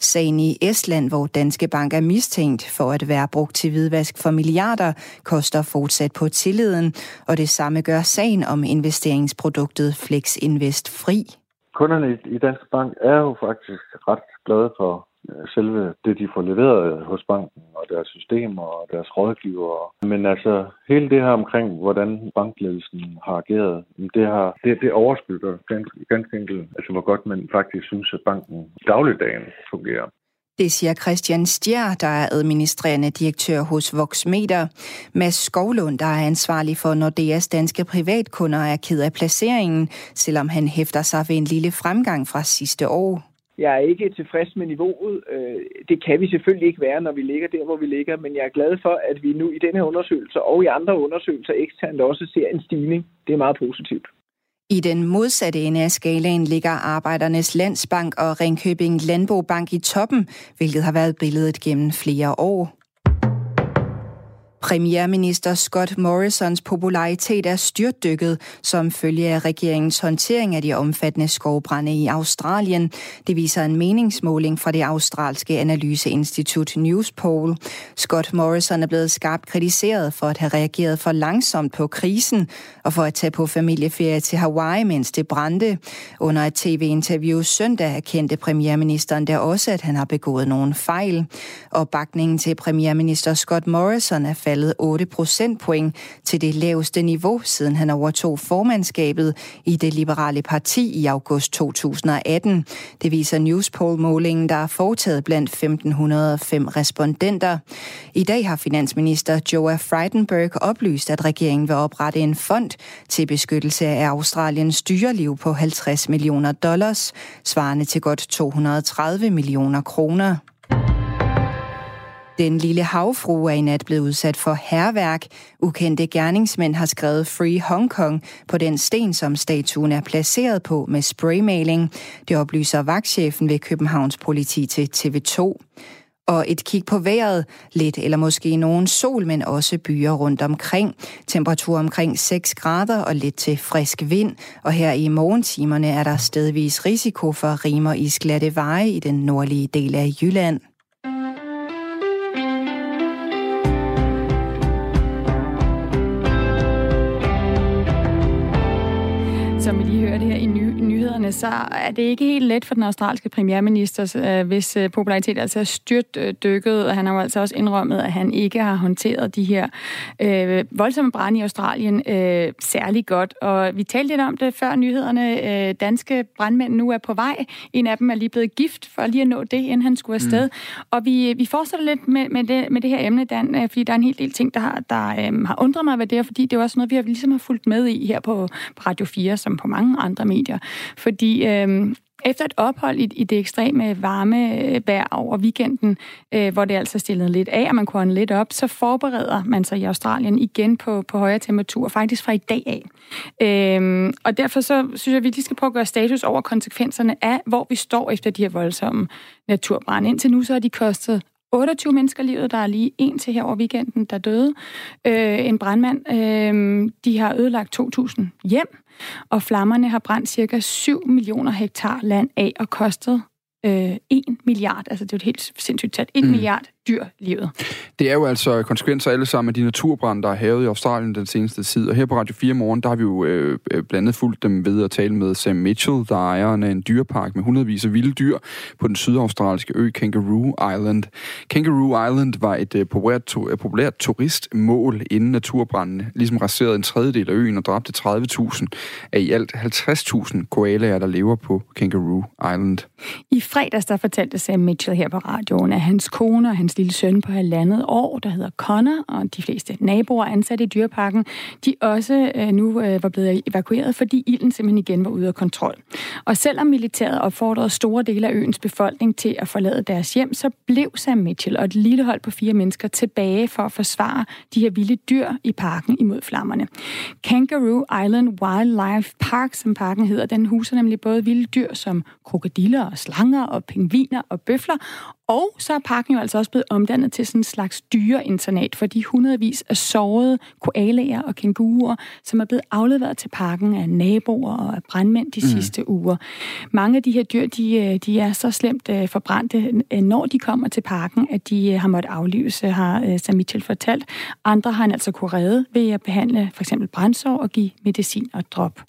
Sagen i Estland, hvor Danske Bank er mistænkt for at være brugt til hvidvask for milliarder, koster fortsat på tilliden, og det samme gør sagen om investeringsproduktet Flex Invest Fri. Kunderne i Danske Bank er jo faktisk ret glade for Øh, selve det, de får leveret hos banken og deres systemer og deres rådgivere. Men altså, hele det her omkring, hvordan bankledelsen har ageret, det, har, det, det overskygger ganske, ganske enkelt, altså hvor godt man faktisk synes, at banken dagligdagen fungerer. Det siger Christian Stjer, der er administrerende direktør hos Voxmeter. Mads Skovlund, der er ansvarlig for Nordeas danske privatkunder, er ked af placeringen, selvom han hæfter sig ved en lille fremgang fra sidste år. Jeg er ikke tilfreds med niveauet. Øh, det kan vi selvfølgelig ikke være, når vi ligger der, hvor vi ligger, men jeg er glad for, at vi nu i denne undersøgelse og i andre undersøgelser eksternt også ser en stigning. Det er meget positivt. I den modsatte ende af skalaen ligger Arbejdernes Landsbank og Ringkøbing Landbobank i toppen, hvilket har været billedet gennem flere år. Premierminister Scott Morrisons popularitet er styrtdykket som følge af regeringens håndtering af de omfattende skovbrænde i Australien. Det viser en meningsmåling fra det australske analyseinstitut Newspoll. Scott Morrison er blevet skarpt kritiseret for at have reageret for langsomt på krisen og for at tage på familieferie til Hawaii, mens det brændte. Under et tv-interview søndag erkendte premierministeren der også, at han har begået nogle fejl. Opbakningen til premierminister Scott Morrison er faldet 8 procentpoint til det laveste niveau, siden han overtog formandskabet i det liberale parti i august 2018. Det viser Newspoll-målingen, der er foretaget blandt 1505 respondenter. I dag har finansminister Joa Frydenberg oplyst, at regeringen vil oprette en fond til beskyttelse af Australiens dyreliv på 50 millioner dollars, svarende til godt 230 millioner kroner. Den lille havfru er i nat blevet udsat for herværk. Ukendte gerningsmænd har skrevet Free Hong Kong på den sten, som statuen er placeret på med spraymaling. Det oplyser vagtchefen ved Københavns politi til TV2. Og et kig på vejret, lidt eller måske nogen sol, men også byer rundt omkring. Temperatur omkring 6 grader og lidt til frisk vind. Og her i morgentimerne er der stedvis risiko for rimer i glatte veje i den nordlige del af Jylland. som I lige hører det her i ny, nyhederne, så er det ikke helt let for den australske premierminister, øh, hvis øh, popularitet altså er styrt øh, dykket, og han har jo altså også indrømmet, at han ikke har håndteret de her øh, voldsomme brænde i Australien øh, særlig godt. Og vi talte lidt om det før nyhederne. Øh, danske brandmænd nu er på vej. En af dem er lige blevet gift for lige at nå det, inden han skulle afsted. Mm. Og vi, vi fortsætter lidt med, med, det, med det her emne, Dan, øh, fordi der er en hel del ting, der, har, der øh, har undret mig ved det, fordi det er også noget, vi har ligesom har fulgt med i her på, på Radio 4, som på mange andre medier. Fordi øh, efter et ophold i, i det ekstreme varme øh, vejr over weekenden, øh, hvor det altså stillede lidt af, og man kunne lidt op, så forbereder man sig i Australien igen på, på højere temperatur, faktisk fra i dag af. Øh, og derfor så synes jeg, at vi lige skal prøve at gøre status over konsekvenserne af, hvor vi står efter de her voldsomme naturbrænde. Indtil nu så har de kostet 28 mennesker livet. Der er lige en til her over weekenden, der døde. Øh, en brandmand. Øh, de har ødelagt 2.000 hjem, og flammerne har brændt cirka 7 millioner hektar land af og kostet øh, 1 milliard, altså det er jo et helt sindssygt tal, 1 mm. milliard dyr livet. Det er jo altså konsekvenser alle sammen af de naturbrænde, der er havet i Australien den seneste tid. Og her på Radio 4 morgen, der har vi jo øh, øh, blandt andet fulgt dem ved at tale med Sam Mitchell, der er ejeren af en dyrepark med hundredvis af vilde dyr på den sydaustralske ø Kangaroo Island. Kangaroo Island var et øh, populært, to, øh, populært turistmål inden naturbrændene, ligesom raserede en tredjedel af øen og dræbte 30.000 af i alt 50.000 koalaer, der lever på Kangaroo Island. I fredags der fortalte Sam Mitchell her på radioen, at hans kone og hans hans lille søn på halvandet år, der hedder Connor, og de fleste naboer ansat i dyreparken, de også øh, nu øh, var blevet evakueret, fordi ilden simpelthen igen var ude af kontrol. Og selvom militæret opfordrede store dele af øens befolkning til at forlade deres hjem, så blev Sam Mitchell og et lille hold på fire mennesker tilbage for at forsvare de her vilde dyr i parken imod flammerne. Kangaroo Island Wildlife Park, som parken hedder, den huser nemlig både vilde dyr som krokodiller og slanger og pingviner og bøfler, og så er parken jo altså også blevet omdannet til sådan en slags dyreinternat for de hundredvis af sårede koalaer og kænguruer, som er blevet afleveret til parken af naboer og af brandmænd de mm. sidste uger. Mange af de her dyr, de, øh, de er så slemt øh, forbrændte, øh, når de kommer til parken, at de har måttet aflives, har Sam Mitchell fortalt. Andre har han altså kunne redde ved at behandle for eksempel brændsår og give medicin og drop.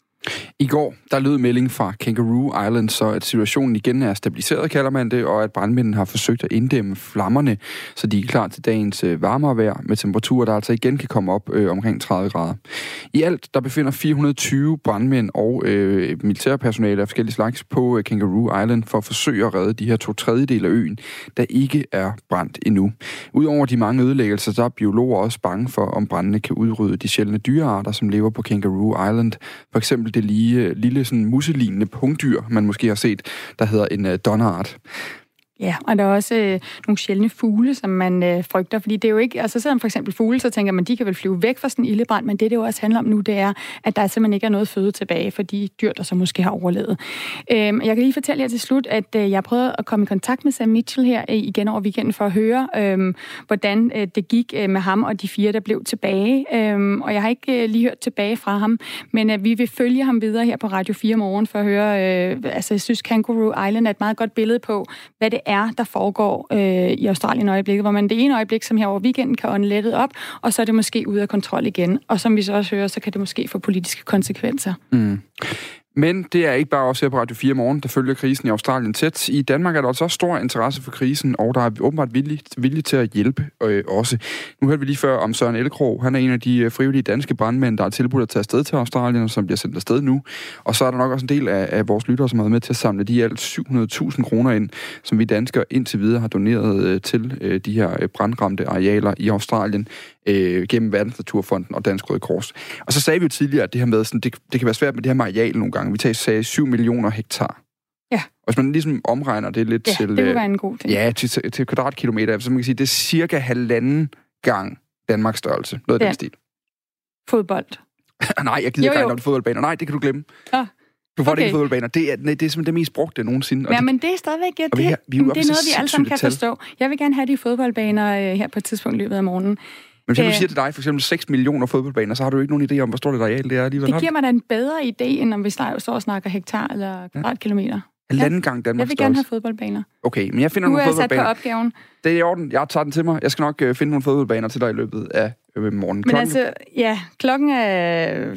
I går, der lød melding fra Kangaroo Island, så at situationen igen er stabiliseret, kalder man det, og at brandmændene har forsøgt at inddæmme flammerne, så de er klar til dagens øh, varmere vejr med temperaturer, der altså igen kan komme op øh, omkring 30 grader. I alt, der befinder 420 brandmænd og øh, militærpersonale af forskellige slags på øh, Kangaroo Island for at forsøge at redde de her to tredjedel af øen, der ikke er brændt endnu. Udover de mange ødelæggelser, så er biologer også bange for, om brændene kan udrydde de sjældne dyrearter, som lever på Kangaroo Island. For eksempel det lige, øh, lille sådan muselignende punktdyr, man måske har set, der hedder en uh, donnerart. Ja, og der er også øh, nogle sjældne fugle, som man øh, frygter, fordi det er jo ikke, altså selvom for eksempel fugle, så tænker man, de kan vel flyve væk fra sådan en ildebrand, men det, det jo også handler om nu, det er, at der simpelthen ikke er noget føde tilbage for de dyr, der så måske har overlevet. Øhm, jeg kan lige fortælle jer til slut, at øh, jeg prøvede at komme i kontakt med Sam Mitchell her øh, igen over weekenden for at høre, øh, hvordan øh, det gik øh, med ham og de fire, der blev tilbage. Øh, og jeg har ikke øh, lige hørt tilbage fra ham, men øh, vi vil følge ham videre her på Radio 4 morgen for at høre, øh, altså jeg synes Kangaroo Island er et meget godt billede på, hvad det er, der foregår øh, i Australien i øjeblikket, hvor man det ene øjeblik, som her over weekenden, kan ånde lettet op, og så er det måske ude af kontrol igen. Og som vi så også hører, så kan det måske få politiske konsekvenser. Mm. Men det er ikke bare os her på Radio 4 morgen, der følger krisen i Australien tæt. I Danmark er der altså også stor interesse for krisen, og der er åbenbart vilje, vilje til at hjælpe øh, også. Nu hørte vi lige før om Søren Elkrog. Han er en af de øh, frivillige danske brandmænd, der er tilbudt at tage afsted til Australien, og som bliver sendt afsted nu. Og så er der nok også en del af, af vores lyttere, som har været med til at samle de alt 700.000 kroner ind, som vi danskere indtil videre har doneret øh, til øh, de her øh, brandramte arealer i Australien øh, gennem Verdensnaturfonden og Dansk Røde Kors. Og så sagde vi jo tidligere, at det her med, sådan, det, det kan være svært med det her areal nogle gange. Vi tager, sagde 7 millioner hektar. Ja. Og hvis man ligesom omregner det lidt ja, til... det vil være en god ting. Ja, til, til, til kvadratkilometer, så man kan sige, det er cirka halvanden gang Danmarks størrelse. Noget af ja. den stil. Fodbold. Nej, jeg gider ikke engang fodboldbaner. Nej, det kan du glemme. Ja. Du får okay. det ikke fodboldbaner. Det er, nej, det er simpelthen det mest brugte nogensinde. ja, men det er stadigvæk... Ja, det, vi har, vi det er noget, vi alle sammen kan tal. forstå. Jeg vil gerne have de fodboldbaner øh, her på et tidspunkt i løbet af morgenen. Men hvis jeg nu siger til dig, for eksempel 6 millioner fodboldbaner, så har du ikke nogen idé om, hvor stort et areal det er alligevel. Det giver mig da en bedre idé, end om vi står og snakker hektar eller kvadratkilometer. Halvanden gang Danmarks Jeg vil gerne have fodboldbaner. Okay, men jeg finder nu nogle fodboldbaner. Nu er jeg sat på opgaven. Det er i orden. Jeg tager den til mig. Jeg skal nok uh, finde nogle fodboldbaner til dig i løbet af øh, morgenen. Men klokken... altså, ja, klokken er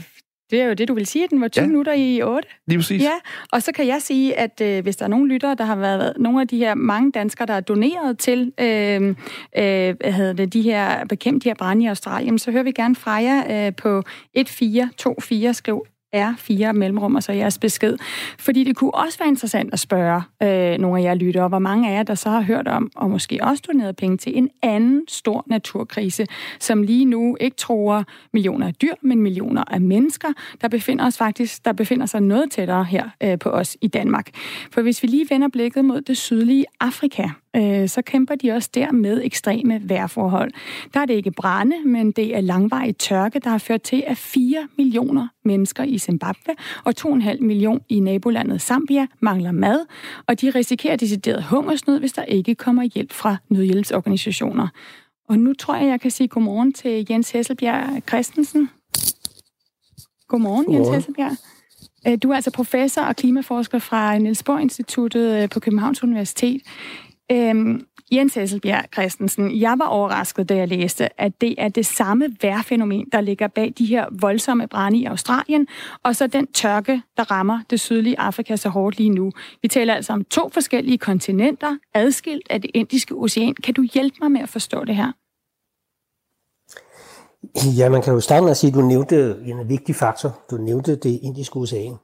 Det er jo det, du vil sige, at den var 20 ja. minutter i 8. Lige præcis. Ja, og så kan jeg sige, at øh, hvis der er nogle lyttere, der har været nogle af de her mange danskere, der er doneret til øh, øh, hvad hedder det, de her bekæmpe de her brænde i Australien, så hører vi gerne fra jer øh, på 1424, skriv er fire mellemrum, og så jeres besked. Fordi det kunne også være interessant at spørge øh, nogle af jer lyttere, hvor mange af jer, der så har hørt om, og måske også doneret penge til en anden stor naturkrise, som lige nu ikke tror millioner af dyr, men millioner af mennesker, der befinder, os faktisk, der befinder sig noget tættere her øh, på os i Danmark. For hvis vi lige vender blikket mod det sydlige Afrika, øh, så kæmper de også der med ekstreme vejrforhold. Der er det ikke brænde, men det er langvarig tørke, der har ført til, at 4 millioner mennesker i Zimbabwe og 2,5 millioner i nabolandet Zambia mangler mad, og de risikerer decideret hungersnød, hvis der ikke kommer hjælp fra nødhjælpsorganisationer. Og nu tror jeg, jeg kan sige godmorgen til Jens Hesselbjerg Christensen. Godmorgen, godmorgen. Jens Hesselbjerg. Øh, du er altså professor og klimaforsker fra Niels Bohr Instituttet øh, på Københavns Universitet. Øhm, Jens Hesselbjerg Christensen, jeg var overrasket, da jeg læste, at det er det samme vejrfænomen, der ligger bag de her voldsomme brænde i Australien, og så den tørke, der rammer det sydlige Afrika så hårdt lige nu. Vi taler altså om to forskellige kontinenter, adskilt af det indiske ocean. Kan du hjælpe mig med at forstå det her? Ja, man kan jo starte med at sige, at du nævnte en vigtig faktor. Du nævnte det indiske ocean.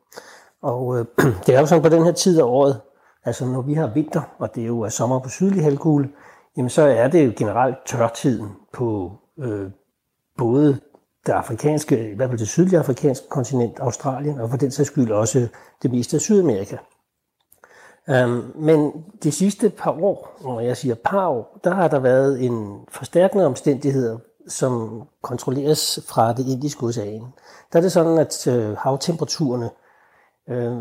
Og øh, det er jo sådan på den her tid af året, Altså når vi har vinter, og det er jo er sommer på sydlig halvkugle, jamen så er det jo generelt tørtiden på øh, både det afrikanske, i hvert fald det sydlige afrikanske kontinent, Australien, og for den sags skyld også det meste af Sydamerika. Um, men de sidste par år, når jeg siger par år, der har der været en forstærkende omstændigheder, som kontrolleres fra det indiske ocean. Der er det sådan, at øh, havtemperaturerne Øh,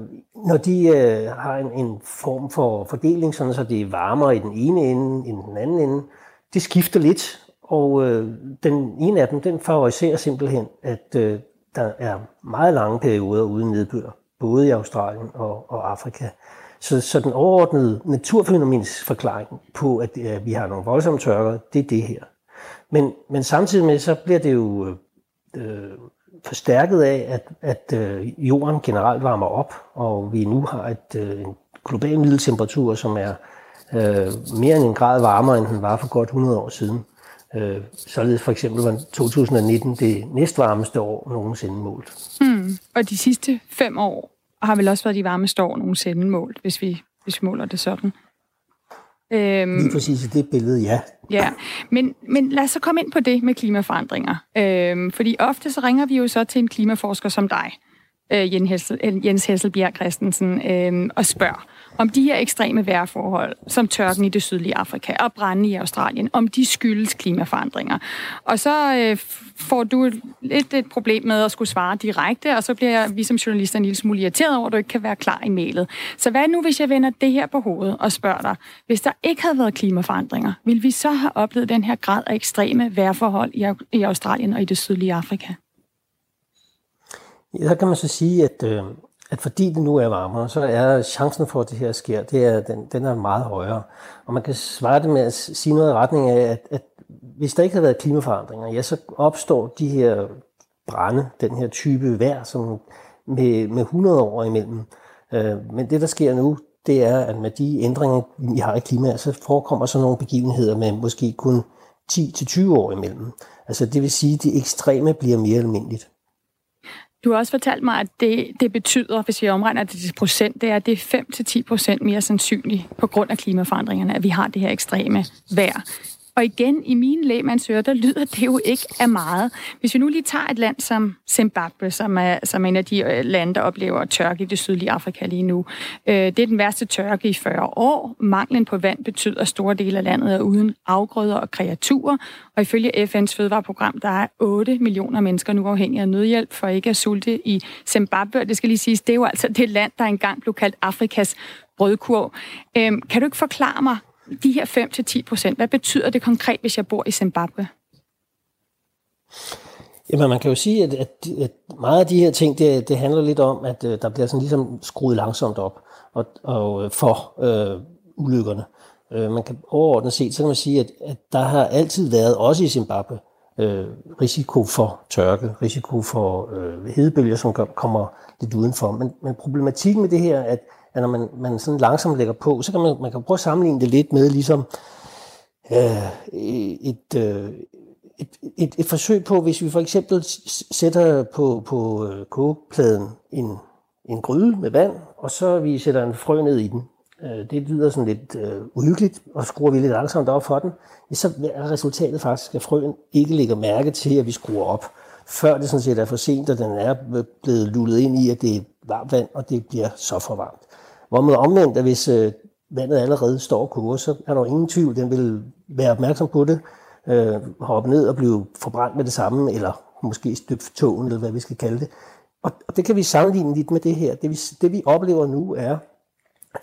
når de øh, har en, en form for fordeling, sådan så det er varmere i den ene ende end den anden ende, det skifter lidt, og øh, den ene af dem, den favoriserer simpelthen, at øh, der er meget lange perioder uden nedbør, både i Australien og, og Afrika. Så, så den overordnede naturfænomens forklaring på, at, øh, vi har nogle voldsomme tørker, det er det her. Men, men samtidig med, så bliver det jo øh, øh forstærket af, at, at øh, jorden generelt varmer op, og vi nu har et, øh, en global middeltemperatur, som er øh, mere end en grad varmere, end den var for godt 100 år siden. Øh, således for eksempel var 2019 det næstvarmeste år nogensinde målt. Mm. Og de sidste fem år har vel også været de varmeste år nogensinde målt, hvis vi, hvis vi måler det sådan. Øhm, Lige præcis i det billede, ja. Ja, men, men lad os så komme ind på det med klimaforandringer. Øhm, fordi ofte så ringer vi jo så til en klimaforsker som dig, øh, Jens, Hessel, øh, Jens Hesselbjerg Christensen, øh, og spørger, om de her ekstreme vejrforhold, som tørken i det sydlige Afrika og brænde i Australien, om de skyldes klimaforandringer. Og så øh, får du lidt et problem med at skulle svare direkte, og så bliver vi som journalister en lille smule irriteret over, at du ikke kan være klar i mailet. Så hvad nu, hvis jeg vender det her på hovedet og spørger dig, hvis der ikke havde været klimaforandringer, ville vi så have oplevet den her grad af ekstreme vejrforhold i, i Australien og i det sydlige Afrika? Ja, der kan man så sige, at, øh, at fordi det nu er varmere, så er chancen for, at det her sker, det er, den, den er meget højere. Og man kan svare det med at sige noget i retning af, at, at hvis der ikke havde været klimaforandringer, ja, så opstår de her brænde, den her type vejr, som med, med 100 år imellem. Øh, men det, der sker nu, det er, at med de ændringer, vi har i klimaet, så forekommer sådan nogle begivenheder med måske kun 10-20 år imellem. Altså det vil sige, at det ekstreme bliver mere almindeligt. Du har også fortalt mig, at det, det betyder, hvis vi omregner det til procent, det er, at det er 5-10 procent mere sandsynligt på grund af klimaforandringerne, at vi har det her ekstreme vejr. Og igen, i mine lægemandsører, der lyder det jo ikke af meget. Hvis vi nu lige tager et land som Zimbabwe, som er, som er en af de øh, lande, der oplever tørke i det sydlige Afrika lige nu. Øh, det er den værste tørke i 40 år. Manglen på vand betyder, at store dele af landet er uden afgrøder og kreaturer. Og ifølge FN's fødevareprogram, der er 8 millioner mennesker nu afhængige af nødhjælp for ikke at sulte i Zimbabwe. Og det skal lige siges, det er jo altså det land, der engang blev kaldt Afrikas brødkurv. Øhm, kan du ikke forklare mig, de her 5-10 procent, hvad betyder det konkret, hvis jeg bor i Zimbabwe? Jamen, man kan jo sige, at, at, at meget af de her ting, det, det handler lidt om, at uh, der bliver sådan ligesom skruet langsomt op og, og øh, for øh, ulykkerne. Øh, man kan overordnet set, så kan man sige, at, at der har altid været, også i Zimbabwe, øh, risiko for tørke, risiko for øh, hedebølger, som kommer lidt udenfor. Men, men problematikken med det her, at, at når man, man sådan langsomt lægger på, så kan man, man kan prøve at sammenligne det lidt med ligesom øh, et, øh, et, et, et forsøg på, hvis vi for eksempel sætter på, på øh, kogepladen en, en gryde med vand, og så vi sætter en frø ned i den. Øh, det lyder sådan lidt øh, uhyggeligt, og skruer vi lidt langsomt op for den, så er resultatet faktisk, at frøen ikke lægger mærke til, at vi skruer op, før det sådan set er for sent, og den er blevet lullet ind i, at det er varmt vand, og det bliver så for varmt. Hvor man omvendt, at hvis øh, vandet allerede står og koger, så er der ingen tvivl, den vil være opmærksom på det, øh, hoppe ned og blive forbrændt med det samme, eller måske støbt togen, eller hvad vi skal kalde det. Og, og det kan vi sammenligne lidt med det her. Det vi, det vi oplever nu er,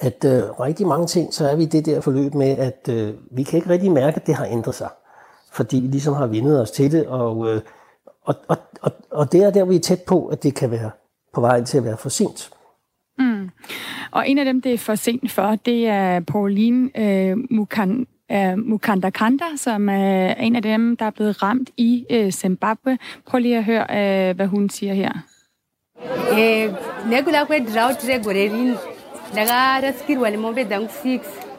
at øh, rigtig mange ting, så er vi i det der forløb med, at øh, vi kan ikke rigtig mærke, at det har ændret sig. Fordi vi ligesom har vindet os til det, og, øh, og, og, og, og det er der, vi er tæt på, at det kan være på vej til at være for sent. Mm. Og en af dem, det er for sent for, det er Pauline øh, Mukan, øh, Mukandakanda, som er en af dem, der er blevet ramt i øh, Zimbabwe. Prøv lige at høre, øh, hvad hun siger her. Eh, nekula kwedrought regore rini ndakarasikirwa nemombe dzangu 6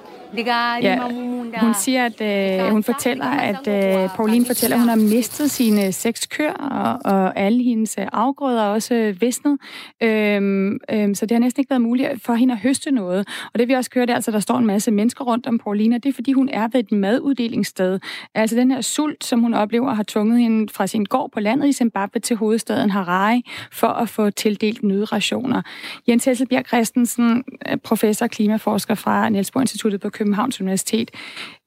Ja, hun siger, at øh, hun fortæller, at øh, Pauline fortæller, at hun har mistet sine seks køer, og, og alle hendes øh, afgrøder er også visnet. Øhm, øhm, så det har næsten ikke været muligt for hende at høste noget. Og det vi også hører, det er altså, at der står en masse mennesker rundt om Pauline, og det er, fordi hun er ved et maduddelingsssted. Altså den her sult, som hun oplever, har tvunget hende fra sin gård på landet i Zimbabwe til hovedstaden Harare, for at få tildelt nødrationer. Jens Hesselbjerg Christensen, professor og klimaforsker fra Nielsborg Instituttet på Københavns Universitet.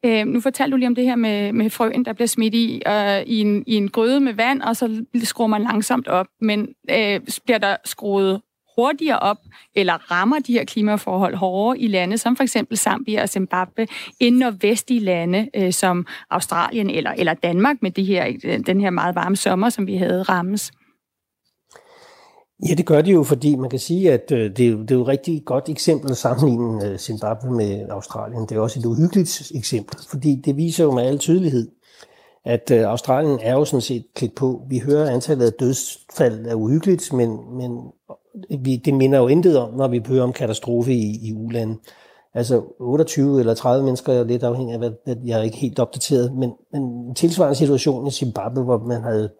Øh, nu fortalte du lige om det her med, med frøen, der bliver smidt i, øh, i, en, i en gryde med vand, og så skruer man langsomt op. Men øh, bliver der skruet hurtigere op, eller rammer de her klimaforhold hårdere i lande, som for eksempel Zambia og Zimbabwe, end når vestlige lande øh, som Australien eller, eller Danmark med det her, øh, den her meget varme sommer, som vi havde rammes? Ja, det gør de jo, fordi man kan sige, at øh, det, er jo, det er jo et rigtig godt eksempel at sammenligne øh, Zimbabwe med Australien. Det er også et uhyggeligt eksempel, fordi det viser jo med al tydelighed, at øh, Australien er jo sådan set klædt på. Vi hører, at antallet af dødsfald er uhyggeligt, men, men vi, det minder jo intet om, når vi hører om katastrofe i, i ulandet. Altså 28 eller 30 mennesker er lidt afhængig af, hvad jeg er ikke helt opdateret, men, men tilsvarende situation i Zimbabwe, hvor man havde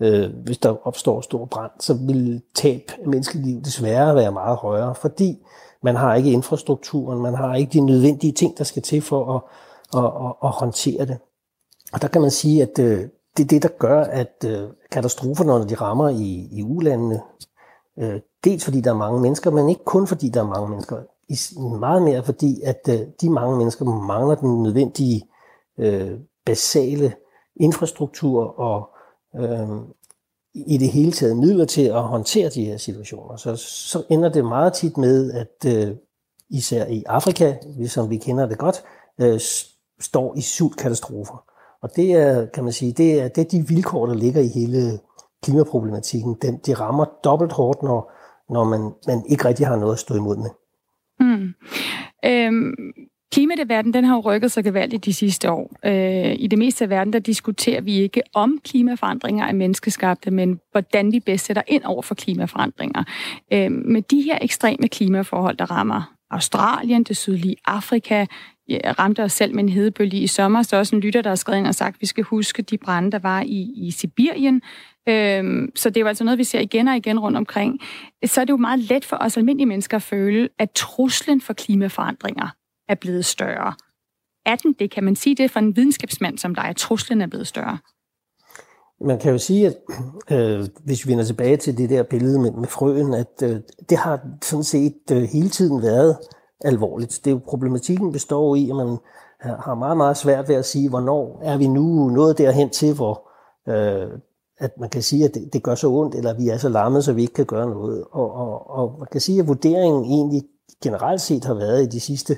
øh, hvis der opstår stor brand, så vil tab af menneskeliv desværre være meget højere, fordi man har ikke infrastrukturen, man har ikke de nødvendige ting, der skal til for at, at, at, at håndtere det. Og der kan man sige, at øh, det er det, der gør, at øh, katastrofer, når de rammer i, i ulandene, øh, dels fordi der er mange mennesker, men ikke kun fordi der er mange mennesker, meget mere fordi, at øh, de mange mennesker mangler den nødvendige øh, basale infrastruktur og øh, i det hele taget midler til at håndtere de her situationer, så, så ender det meget tit med, at øh, især i Afrika, som vi kender det godt, øh, står i sultkatastrofer. Og det er, kan man sige, det er, det er de vilkår, der ligger i hele klimaproblematikken. Den, de rammer dobbelt hårdt, når, når man, man ikke rigtig har noget at stå imod med. Mm. Øhm, Klimadebatten den har jo rykket sig gevaldigt de sidste år. Øh, I det meste af verden, der diskuterer vi ikke om klimaforandringer er menneskeskabte, men hvordan vi bedst sætter ind over for klimaforandringer. Øh, med de her ekstreme klimaforhold, der rammer Australien, det sydlige Afrika, ja, ramte os selv med en hedebølge i sommer, så også en lytter, der har skrevet ind og sagt, at vi skal huske de brænde, der var i, i Sibirien. Øhm, så det er jo altså noget, vi ser igen og igen rundt omkring. Så er det jo meget let for os almindelige mennesker at føle, at truslen for klimaforandringer er blevet større. Er den det? Kan man sige det for en videnskabsmand som dig, at truslen er blevet større? Man kan jo sige, at øh, hvis vi vender tilbage til det der billede med, med frøen, at øh, det har sådan set øh, hele tiden været alvorligt. Det er jo problematikken består i, at man har meget, meget svært ved at sige, hvornår er vi nu nået derhen til, hvor øh, at man kan sige, at det, det gør så ondt, eller vi er så lammet, så vi ikke kan gøre noget. Og, og, og man kan sige, at vurderingen egentlig generelt set har været i de sidste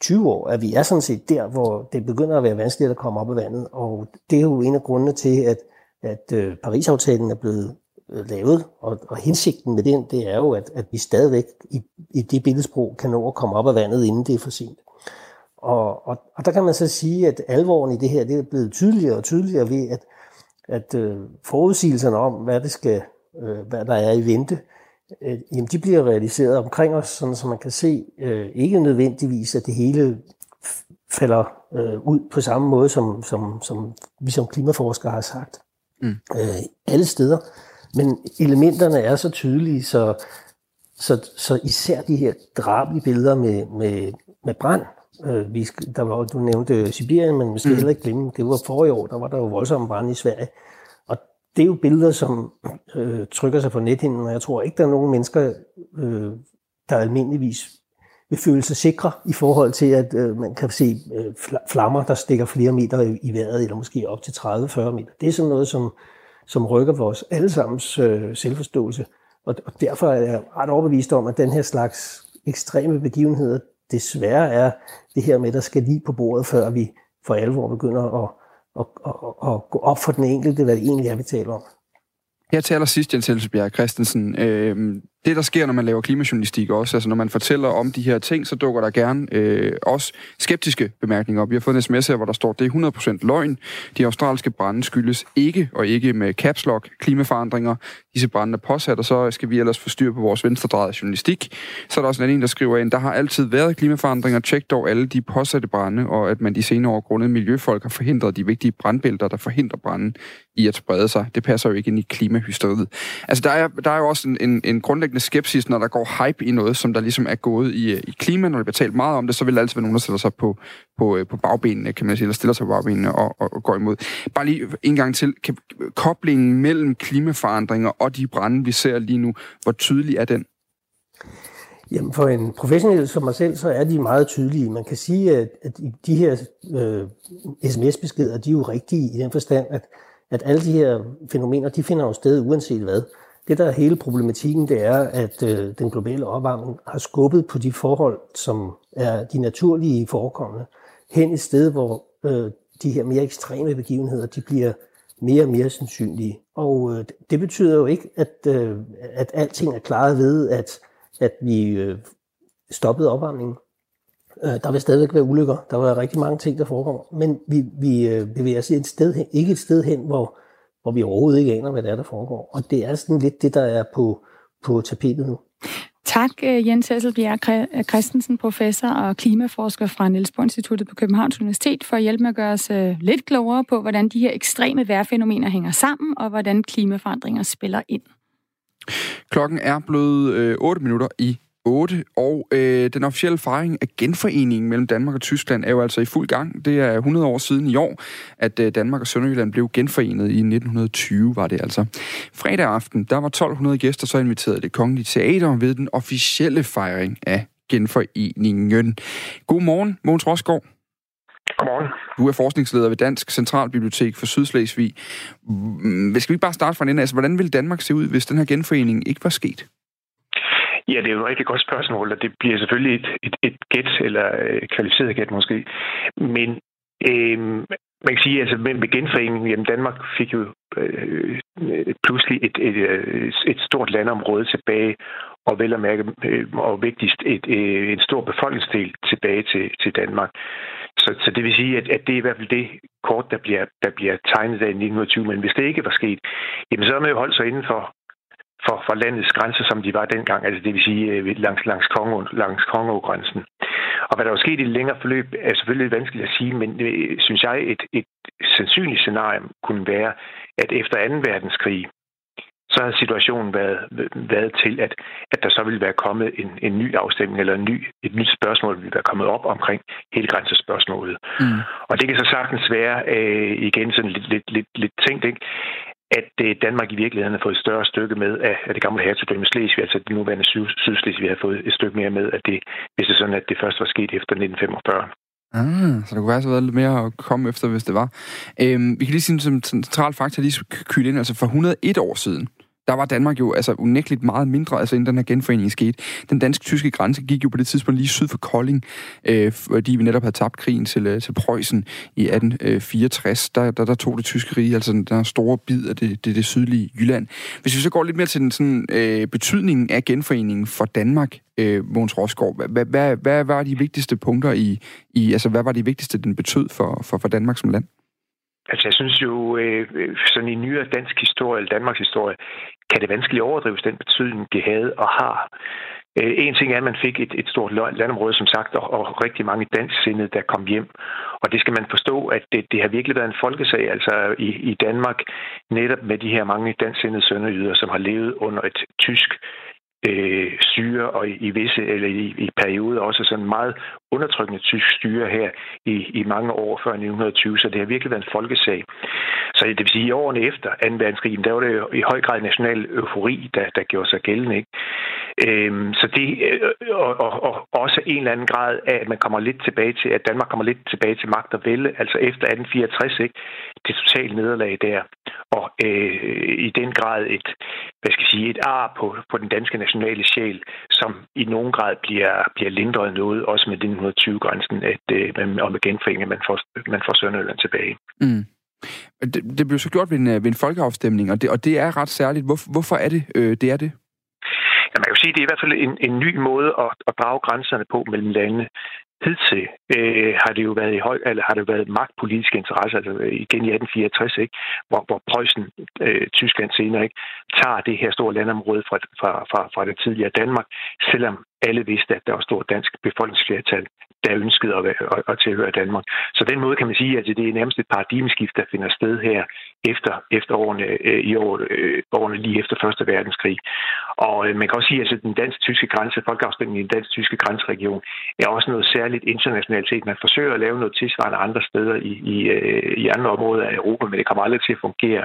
20 år, at vi er sådan set der, hvor det begynder at være vanskeligt at komme op af vandet. Og det er jo en af grundene til, at, at øh, Paris-aftalen er blevet øh, lavet, og, og hensigten med den, det er jo, at, at vi stadigvæk i, i det billedsprog kan nå at komme op af vandet, inden det er for sent. Og, og, og der kan man så sige, at alvoren i det her, det er blevet tydeligere og tydeligere ved, at, at øh, forudsigelserne om, hvad, det skal, øh, hvad der er i vente, øh, jamen de bliver realiseret omkring os, sådan så man kan se øh, ikke nødvendigvis, at det hele falder øh, ud på samme måde, som, som, som vi som klimaforskere har sagt. Mm. Øh, alle steder. Men elementerne er så tydelige, så, så, så især de her drablige billeder med, med, med brand, øh, vi, der var, du nævnte Sibirien, men vi skal mm. heller ikke glemme, det var forrige år, der var der jo voldsomme brand i Sverige. Det er jo billeder, som øh, trykker sig på nethinden, og jeg tror ikke, der er nogen mennesker, øh, der almindeligvis vil føle sig sikre i forhold til, at øh, man kan se øh, flammer, der stikker flere meter i, i vejret, eller måske op til 30-40 meter. Det er sådan noget, som, som rykker vores allesammens øh, selvforståelse. Og, og derfor er jeg ret overbevist om, at den her slags ekstreme begivenheder desværre er det her med, at der skal lige på bordet, før vi for alvor begynder at, og, og, og gå op for den enkelte, hvad det egentlig er, vi taler om. Her til allersidst, Jens Helsebjerg Christensen. Øh, det, der sker, når man laver klimajournalistik også, altså når man fortæller om de her ting, så dukker der gerne øh, også skeptiske bemærkninger op. Vi har fået en sms her, hvor der står, det er 100% løgn. De australske brænde skyldes ikke, og ikke med caps lock, klimaforandringer. Disse brænde er påsat, og så skal vi ellers få styr på vores venstredrejede journalistik. Så er der også en anden, der skriver ind, der har altid været klimaforandringer. Tjek dog alle de påsatte brænde, og at man de senere år grundet miljøfolk har forhindret de vigtige brandbælter, der forhindrer branden i at sprede sig. Det passer jo ikke ind i klimahysteriet. Altså, der er, der er jo også en, en, en grundlæggende skepsis, når der går hype i noget, som der ligesom er gået i, øh, i klima, når der bliver talt meget om det, så vil der altid være nogen, der sætter sig på, på, øh, på bagbenene, kan man sige, eller stiller sig på bagbenene og, og, og går imod. Bare lige en gang til. Kan, koblingen mellem klimaforandringer og de brænde, vi ser lige nu, hvor tydelig er den? Jamen for en professionel som mig selv, så er de meget tydelige. Man kan sige, at, at de her øh, sms-beskeder, de er jo rigtige i den forstand, at at alle de her fænomener, de finder jo sted uanset hvad. Det, der er hele problematikken, det er, at øh, den globale opvarmning har skubbet på de forhold, som er de naturlige forekommende, hen et sted, hvor øh, de her mere ekstreme begivenheder, de bliver mere og mere sandsynlige. Og øh, det betyder jo ikke, at, øh, at alting er klaret ved, at, at vi øh, stoppede opvarmningen. Øh, der vil stadigvæk være ulykker. Der var rigtig mange ting, der foregår. Men vi, vi øh, bevæger os et sted hen, ikke et sted hen, hvor, hvor vi overhovedet ikke aner, hvad det er, der foregår. Og det er sådan lidt det, der er på, på tapetet nu. Tak, øh, Jens Hesselbjerg Christensen, professor og klimaforsker fra Niels Bohr Instituttet på Københavns Universitet, for at hjælpe med at gøre os lidt klogere på, hvordan de her ekstreme vejrfænomener hænger sammen, og hvordan klimaforandringer spiller ind. Klokken er blevet øh, 8 minutter i 8, og øh, den officielle fejring af genforeningen mellem Danmark og Tyskland er jo altså i fuld gang. Det er 100 år siden i år, at øh, Danmark og Sønderjylland blev genforenet i 1920, var det altså. Fredag aften, der var 1200 gæster så inviteret det kongelige teater ved den officielle fejring af genforeningen. Godmorgen, Mogens Rosgaard. Godmorgen. Du er forskningsleder ved Dansk Centralbibliotek for Sydslesvig. Skal vi bare starte fra den ende? Altså, hvordan ville Danmark se ud, hvis den her genforening ikke var sket? Ja, det er jo et rigtig godt spørgsmål, og det bliver selvfølgelig et, et, et gæt, eller et kvalificeret gæt måske. Men øh, man kan sige, altså med, med genforeningen, jamen Danmark fik jo øh, pludselig et, et, et, et stort landområde tilbage, og vel at mærke, øh, og vigtigst, et, et, en stor befolkningsdel tilbage til, til Danmark. Så, så det vil sige, at, at det er i hvert fald det kort, der bliver, der bliver tegnet af 1920. Men hvis det ikke var sket, jamen så har man jo holdt sig inden for, for, for landets grænser, som de var dengang, altså det vil sige øh, langs, langs, Kongo, langs Kongo-grænsen. Og hvad der var sket i det længere forløb, er selvfølgelig vanskeligt at sige, men øh, synes jeg, et, et sandsynligt scenarie kunne være, at efter 2. verdenskrig, så har situationen været, været til, at, at der så ville være kommet en, en ny afstemning, eller en ny, et nyt spørgsmål ville være kommet op omkring hele grænsespørgsmålet. Mm. Og det kan så sagtens være, øh, igen sådan lidt, lidt, lidt, lidt tænkt, ikke? At øh, Danmark i virkeligheden har fået et større stykke med af, det gamle hertugdømme Slesvig, altså det nuværende syd, Sydslesvig har fået et stykke mere med, at det, hvis det er sådan, at det først var sket efter 1945. Ah, så der kunne være så været lidt mere at komme efter, hvis det var. Øhm, vi kan lige sige som central faktor lige kyle ind, altså for 101 år siden, der var Danmark jo altså unægteligt meget mindre, altså inden den her genforening skete. Den dansk-tyske grænse gik jo på det tidspunkt lige syd for Kolding, øh, fordi vi netop havde tabt krigen til, øh, til Preussen i 1864. Øh, der, der, der tog det tyske rige, altså den der store bid af det, det, det sydlige Jylland. Hvis vi så går lidt mere til den sådan, øh, betydningen af genforeningen for Danmark, øh, Måns Rosgaard, hvad, hvad, hvad var de vigtigste punkter i, i, altså hvad var det vigtigste, den betød for, for, for Danmark som land? Altså, jeg synes jo, øh, øh, sådan i nyere dansk historie, eller Danmarks historie, kan det vanskeligt overdrives den betydning, det havde og har. Øh, en ting er, at man fik et, et stort landområde, som sagt, og, og rigtig mange dansksindede, der kom hjem. Og det skal man forstå, at det, det har virkelig været en folkesag, altså i, i Danmark, netop med de her mange dansksindede sønderjyder, som har levet under et tysk øh, styre, og i, i visse, eller i, i perioder også sådan meget undertrykkende tysk styre her i, i mange år før 1920, så det har virkelig været en folkesag. Så det vil sige, at i årene efter 2. verdenskrig, der var det jo i høj grad national eufori, der, der gjorde sig gældende. Ikke? Øhm, så det, øh, og, og, og også en eller anden grad af, at man kommer lidt tilbage til, at Danmark kommer lidt tilbage til magt og vælde, altså efter 1864, ikke? det totale nederlag der. Og øh, i den grad et, hvad skal jeg sige, et ar på, på den danske nationale sjæl, som i nogen grad bliver, bliver lindret noget, også med den 1920-grænsen, at, øh, og med genforeningen, man får, man får Sønderjylland tilbage. Mm. Det, det blev så gjort ved en, øh, ved en folkeafstemning, og det, og det er ret særligt. Hvor, hvorfor er det, øh, det er det? Men man kan jo sige, at det er i hvert fald en, en ny måde at, at drage grænserne på mellem landene. Hidtil øh, har det jo været i høj, eller har det været magtpolitiske interesser, altså øh, igen i 1864, ikke? Hvor, hvor Preussen, øh, Tyskland senere, ikke, tager det her store landområde fra, fra, fra, fra det tidligere Danmark, selvom alle vidste, at der var stor dansk befolkningsflertal, der ønskede at, at, at tilhøre Danmark. Så den måde kan man sige, at det er nærmest et paradigmeskift, der finder sted her efter, efter årene, øh, i år, øh, årene lige efter Første Verdenskrig. Og øh, man kan også sige, at den dansk-tyske grænse, folkeafstemningen i den dansk-tyske grænseregion, er også noget særligt internationalt set. Man forsøger at lave noget tilsvarende andre steder i, i, i andre områder af Europa, men det kommer aldrig til at fungere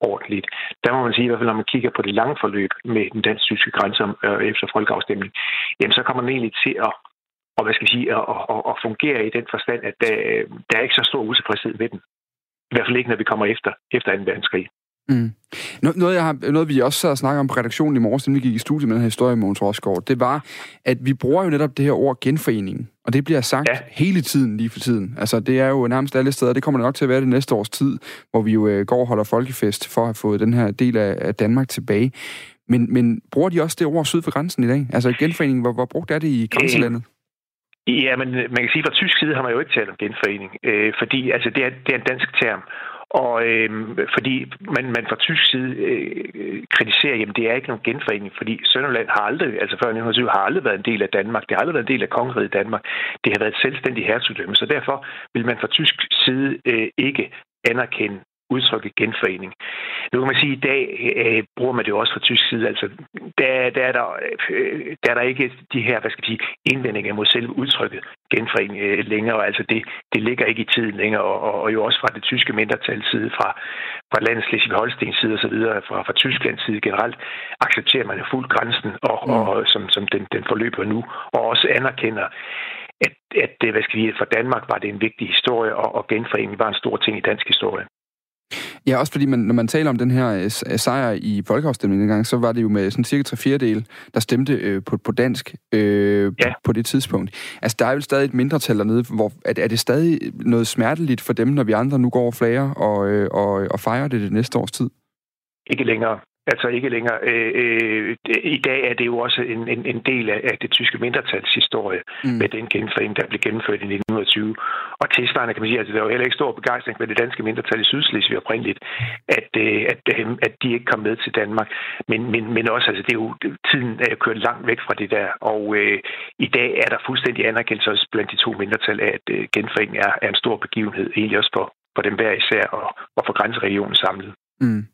ordentligt. Der må man sige, i hvert fald når man kigger på det lange forløb med den dansk-tyske grænse øh, efter folkeafstemning, jamen så kommer man egentlig til at og hvad skal vi sige, at, at, at fungere i den forstand, at der, der er ikke så stor utilfredshed ved den. I hvert fald ikke, når vi kommer efter, efter 2. verdenskrig. Mm. Noget, jeg har, noget, vi også sad og snakkede om på redaktionen i morges, inden vi gik i studiet med den her historie, Måns Rosgaard, det var, at vi bruger jo netop det her ord genforening, og det bliver sagt ja. hele tiden lige for tiden. Altså, det er jo nærmest alle steder, det kommer det nok til at være det næste års tid, hvor vi jo øh, går og holder folkefest for at have fået den her del af, af Danmark tilbage. Men, men bruger de også det ord syd for grænsen i dag? Altså genforening, hvor, hvor brugt er det i grænselandet? Ja, men man kan sige, at fra tysk side har man jo ikke talt om genforening, øh, fordi altså, det, er, det er en dansk term. Og øh, fordi man, man fra tysk side øh, kritiserer, jamen det er ikke nogen genforening, fordi Sønderland har aldrig, altså før 1920, har aldrig været en del af Danmark. Det har aldrig været en del af kongeriget Danmark. Det har været et selvstændigt hertugdømme, så derfor vil man fra tysk side øh, ikke anerkende udtrykket genforening. Nu kan man sige, at i dag øh, bruger man det jo også fra tysk side. Altså, der, der, er der, øh, der er der ikke de her, hvad skal jeg sige, indvendinger mod selve udtrykket genforening øh, længere. Altså, det, det ligger ikke i tiden længere, og, og, og jo også fra det tyske mindretals side, fra, fra landets Slesvig-Holstens side osv., fra, fra Tysklands side generelt, accepterer man jo fuldt grænsen, og, mm. og, som, som den, den forløber nu, og også anerkender, at, at hvad skal vi, for Danmark var det en vigtig historie, og, og genforeningen var en stor ting i dansk historie. Ja, også fordi man, når man taler om den her øh, øh, sejr i folkeafstemningen gang, så var det jo med sådan cirka tre fjerdedel, der stemte øh, på, på dansk øh, ja. på det tidspunkt. Altså, der er jo stadig et mindretal dernede. Hvor, er, er det stadig noget smerteligt for dem, når vi andre nu går og flager og, øh, og, og fejrer det det næste års tid? Ikke længere. Altså ikke længere. Øh, øh, I dag er det jo også en, en, en del af, af det tyske mindretals historie mm. med den genforening, der blev gennemført i 1920. Og tilsvarende kan man sige, at altså, der var heller ikke stor begejstring med det danske mindretal i Sydslesvig oprindeligt, at, øh, at, at, at de ikke kom med til Danmark. Men, men, men også, altså det er jo, tiden er kørt langt væk fra det der, og øh, i dag er der fuldstændig anerkendelse også blandt de to mindretal af, at øh, genforening er, er en stor begivenhed, egentlig også for, for dem hver især, og, og for grænseregionen samlet. Mm.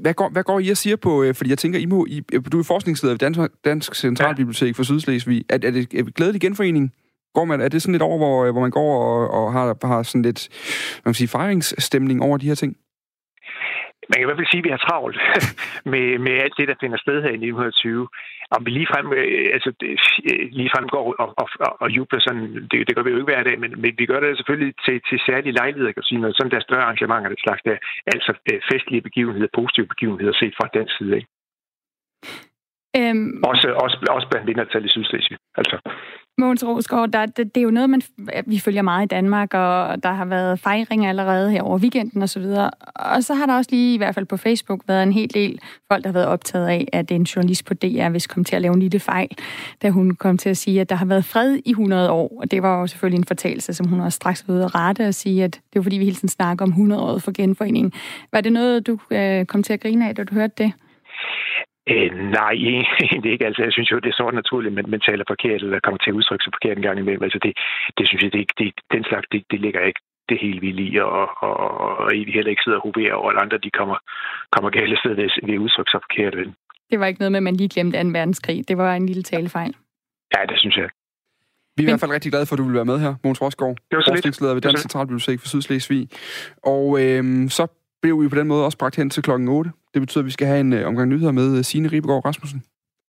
Hvad, går, hvad går I og siger på, øh, fordi jeg tænker, I må, I, øh, du er forskningsleder ved Dansk, Dansk Centralbibliotek for Sydslesvig. Er, er det er glædelig genforening? Går man, er det sådan lidt over, hvor, øh, hvor man går og, og har, har sådan lidt man kan sige, fejringsstemning over de her ting? Man kan i hvert fald sige, at vi har travlt med, med alt det, der finder sted her i 1920. Om vi ligefrem, frem, altså, øh, ligefrem går og, og, og, og jubler sådan, det, det gør vi jo ikke hver dag, men, men vi gør det selvfølgelig til, til særlige lejligheder, kan sige noget, sådan der større arrangementer, det slags der, altså øh, festlige begivenheder, positive begivenheder set fra den side. Ikke? Øhm, også, også, også blandt mindretal i Sydslesvig. Altså. Mogens Rosgaard, der, det, det er jo noget, man, vi følger meget i Danmark, og der har været fejringer allerede her over weekenden osv. Og, og så har der også lige, i hvert fald på Facebook, været en hel del folk, der har været optaget af, at en journalist på DR hvis kom til at lave en lille fejl, da hun kom til at sige, at der har været fred i 100 år. Og det var jo selvfølgelig en fortalelse, som hun også straks ved at rette og sige, at det var fordi, vi hele tiden snakker om 100 år for genforeningen. Var det noget, du øh, kom til at grine af, da du hørte det? Øh, nej, egentlig ikke. Altså, jeg synes jo, det er så naturligt, men man taler forkert, eller kommer til at udtrykke sig forkert en gang imellem. Altså, det, det synes jeg, det, det, den slags, det, det ligger ikke det helt vildt i, og, og, og I heller ikke sidder og hoverer over, at andre de kommer, kommer galt sted ved, ved at udtrykke sig forkert. Vel? Det var ikke noget med, at man lige glemte 2. verdenskrig. Det var en lille talefejl. Ja, det synes jeg. Vi er i hvert fald rigtig glade for, at du vil være med her, Måns Rosgaard, forskningsleder ved Dansk Centralbibliotek for Sydslesvig. Og øhm, så blev vi på den måde også bragt hen til klokken 8. Det betyder, at vi skal have en øh, omgang nyheder med øh, Signe Ribegaard Rasmussen.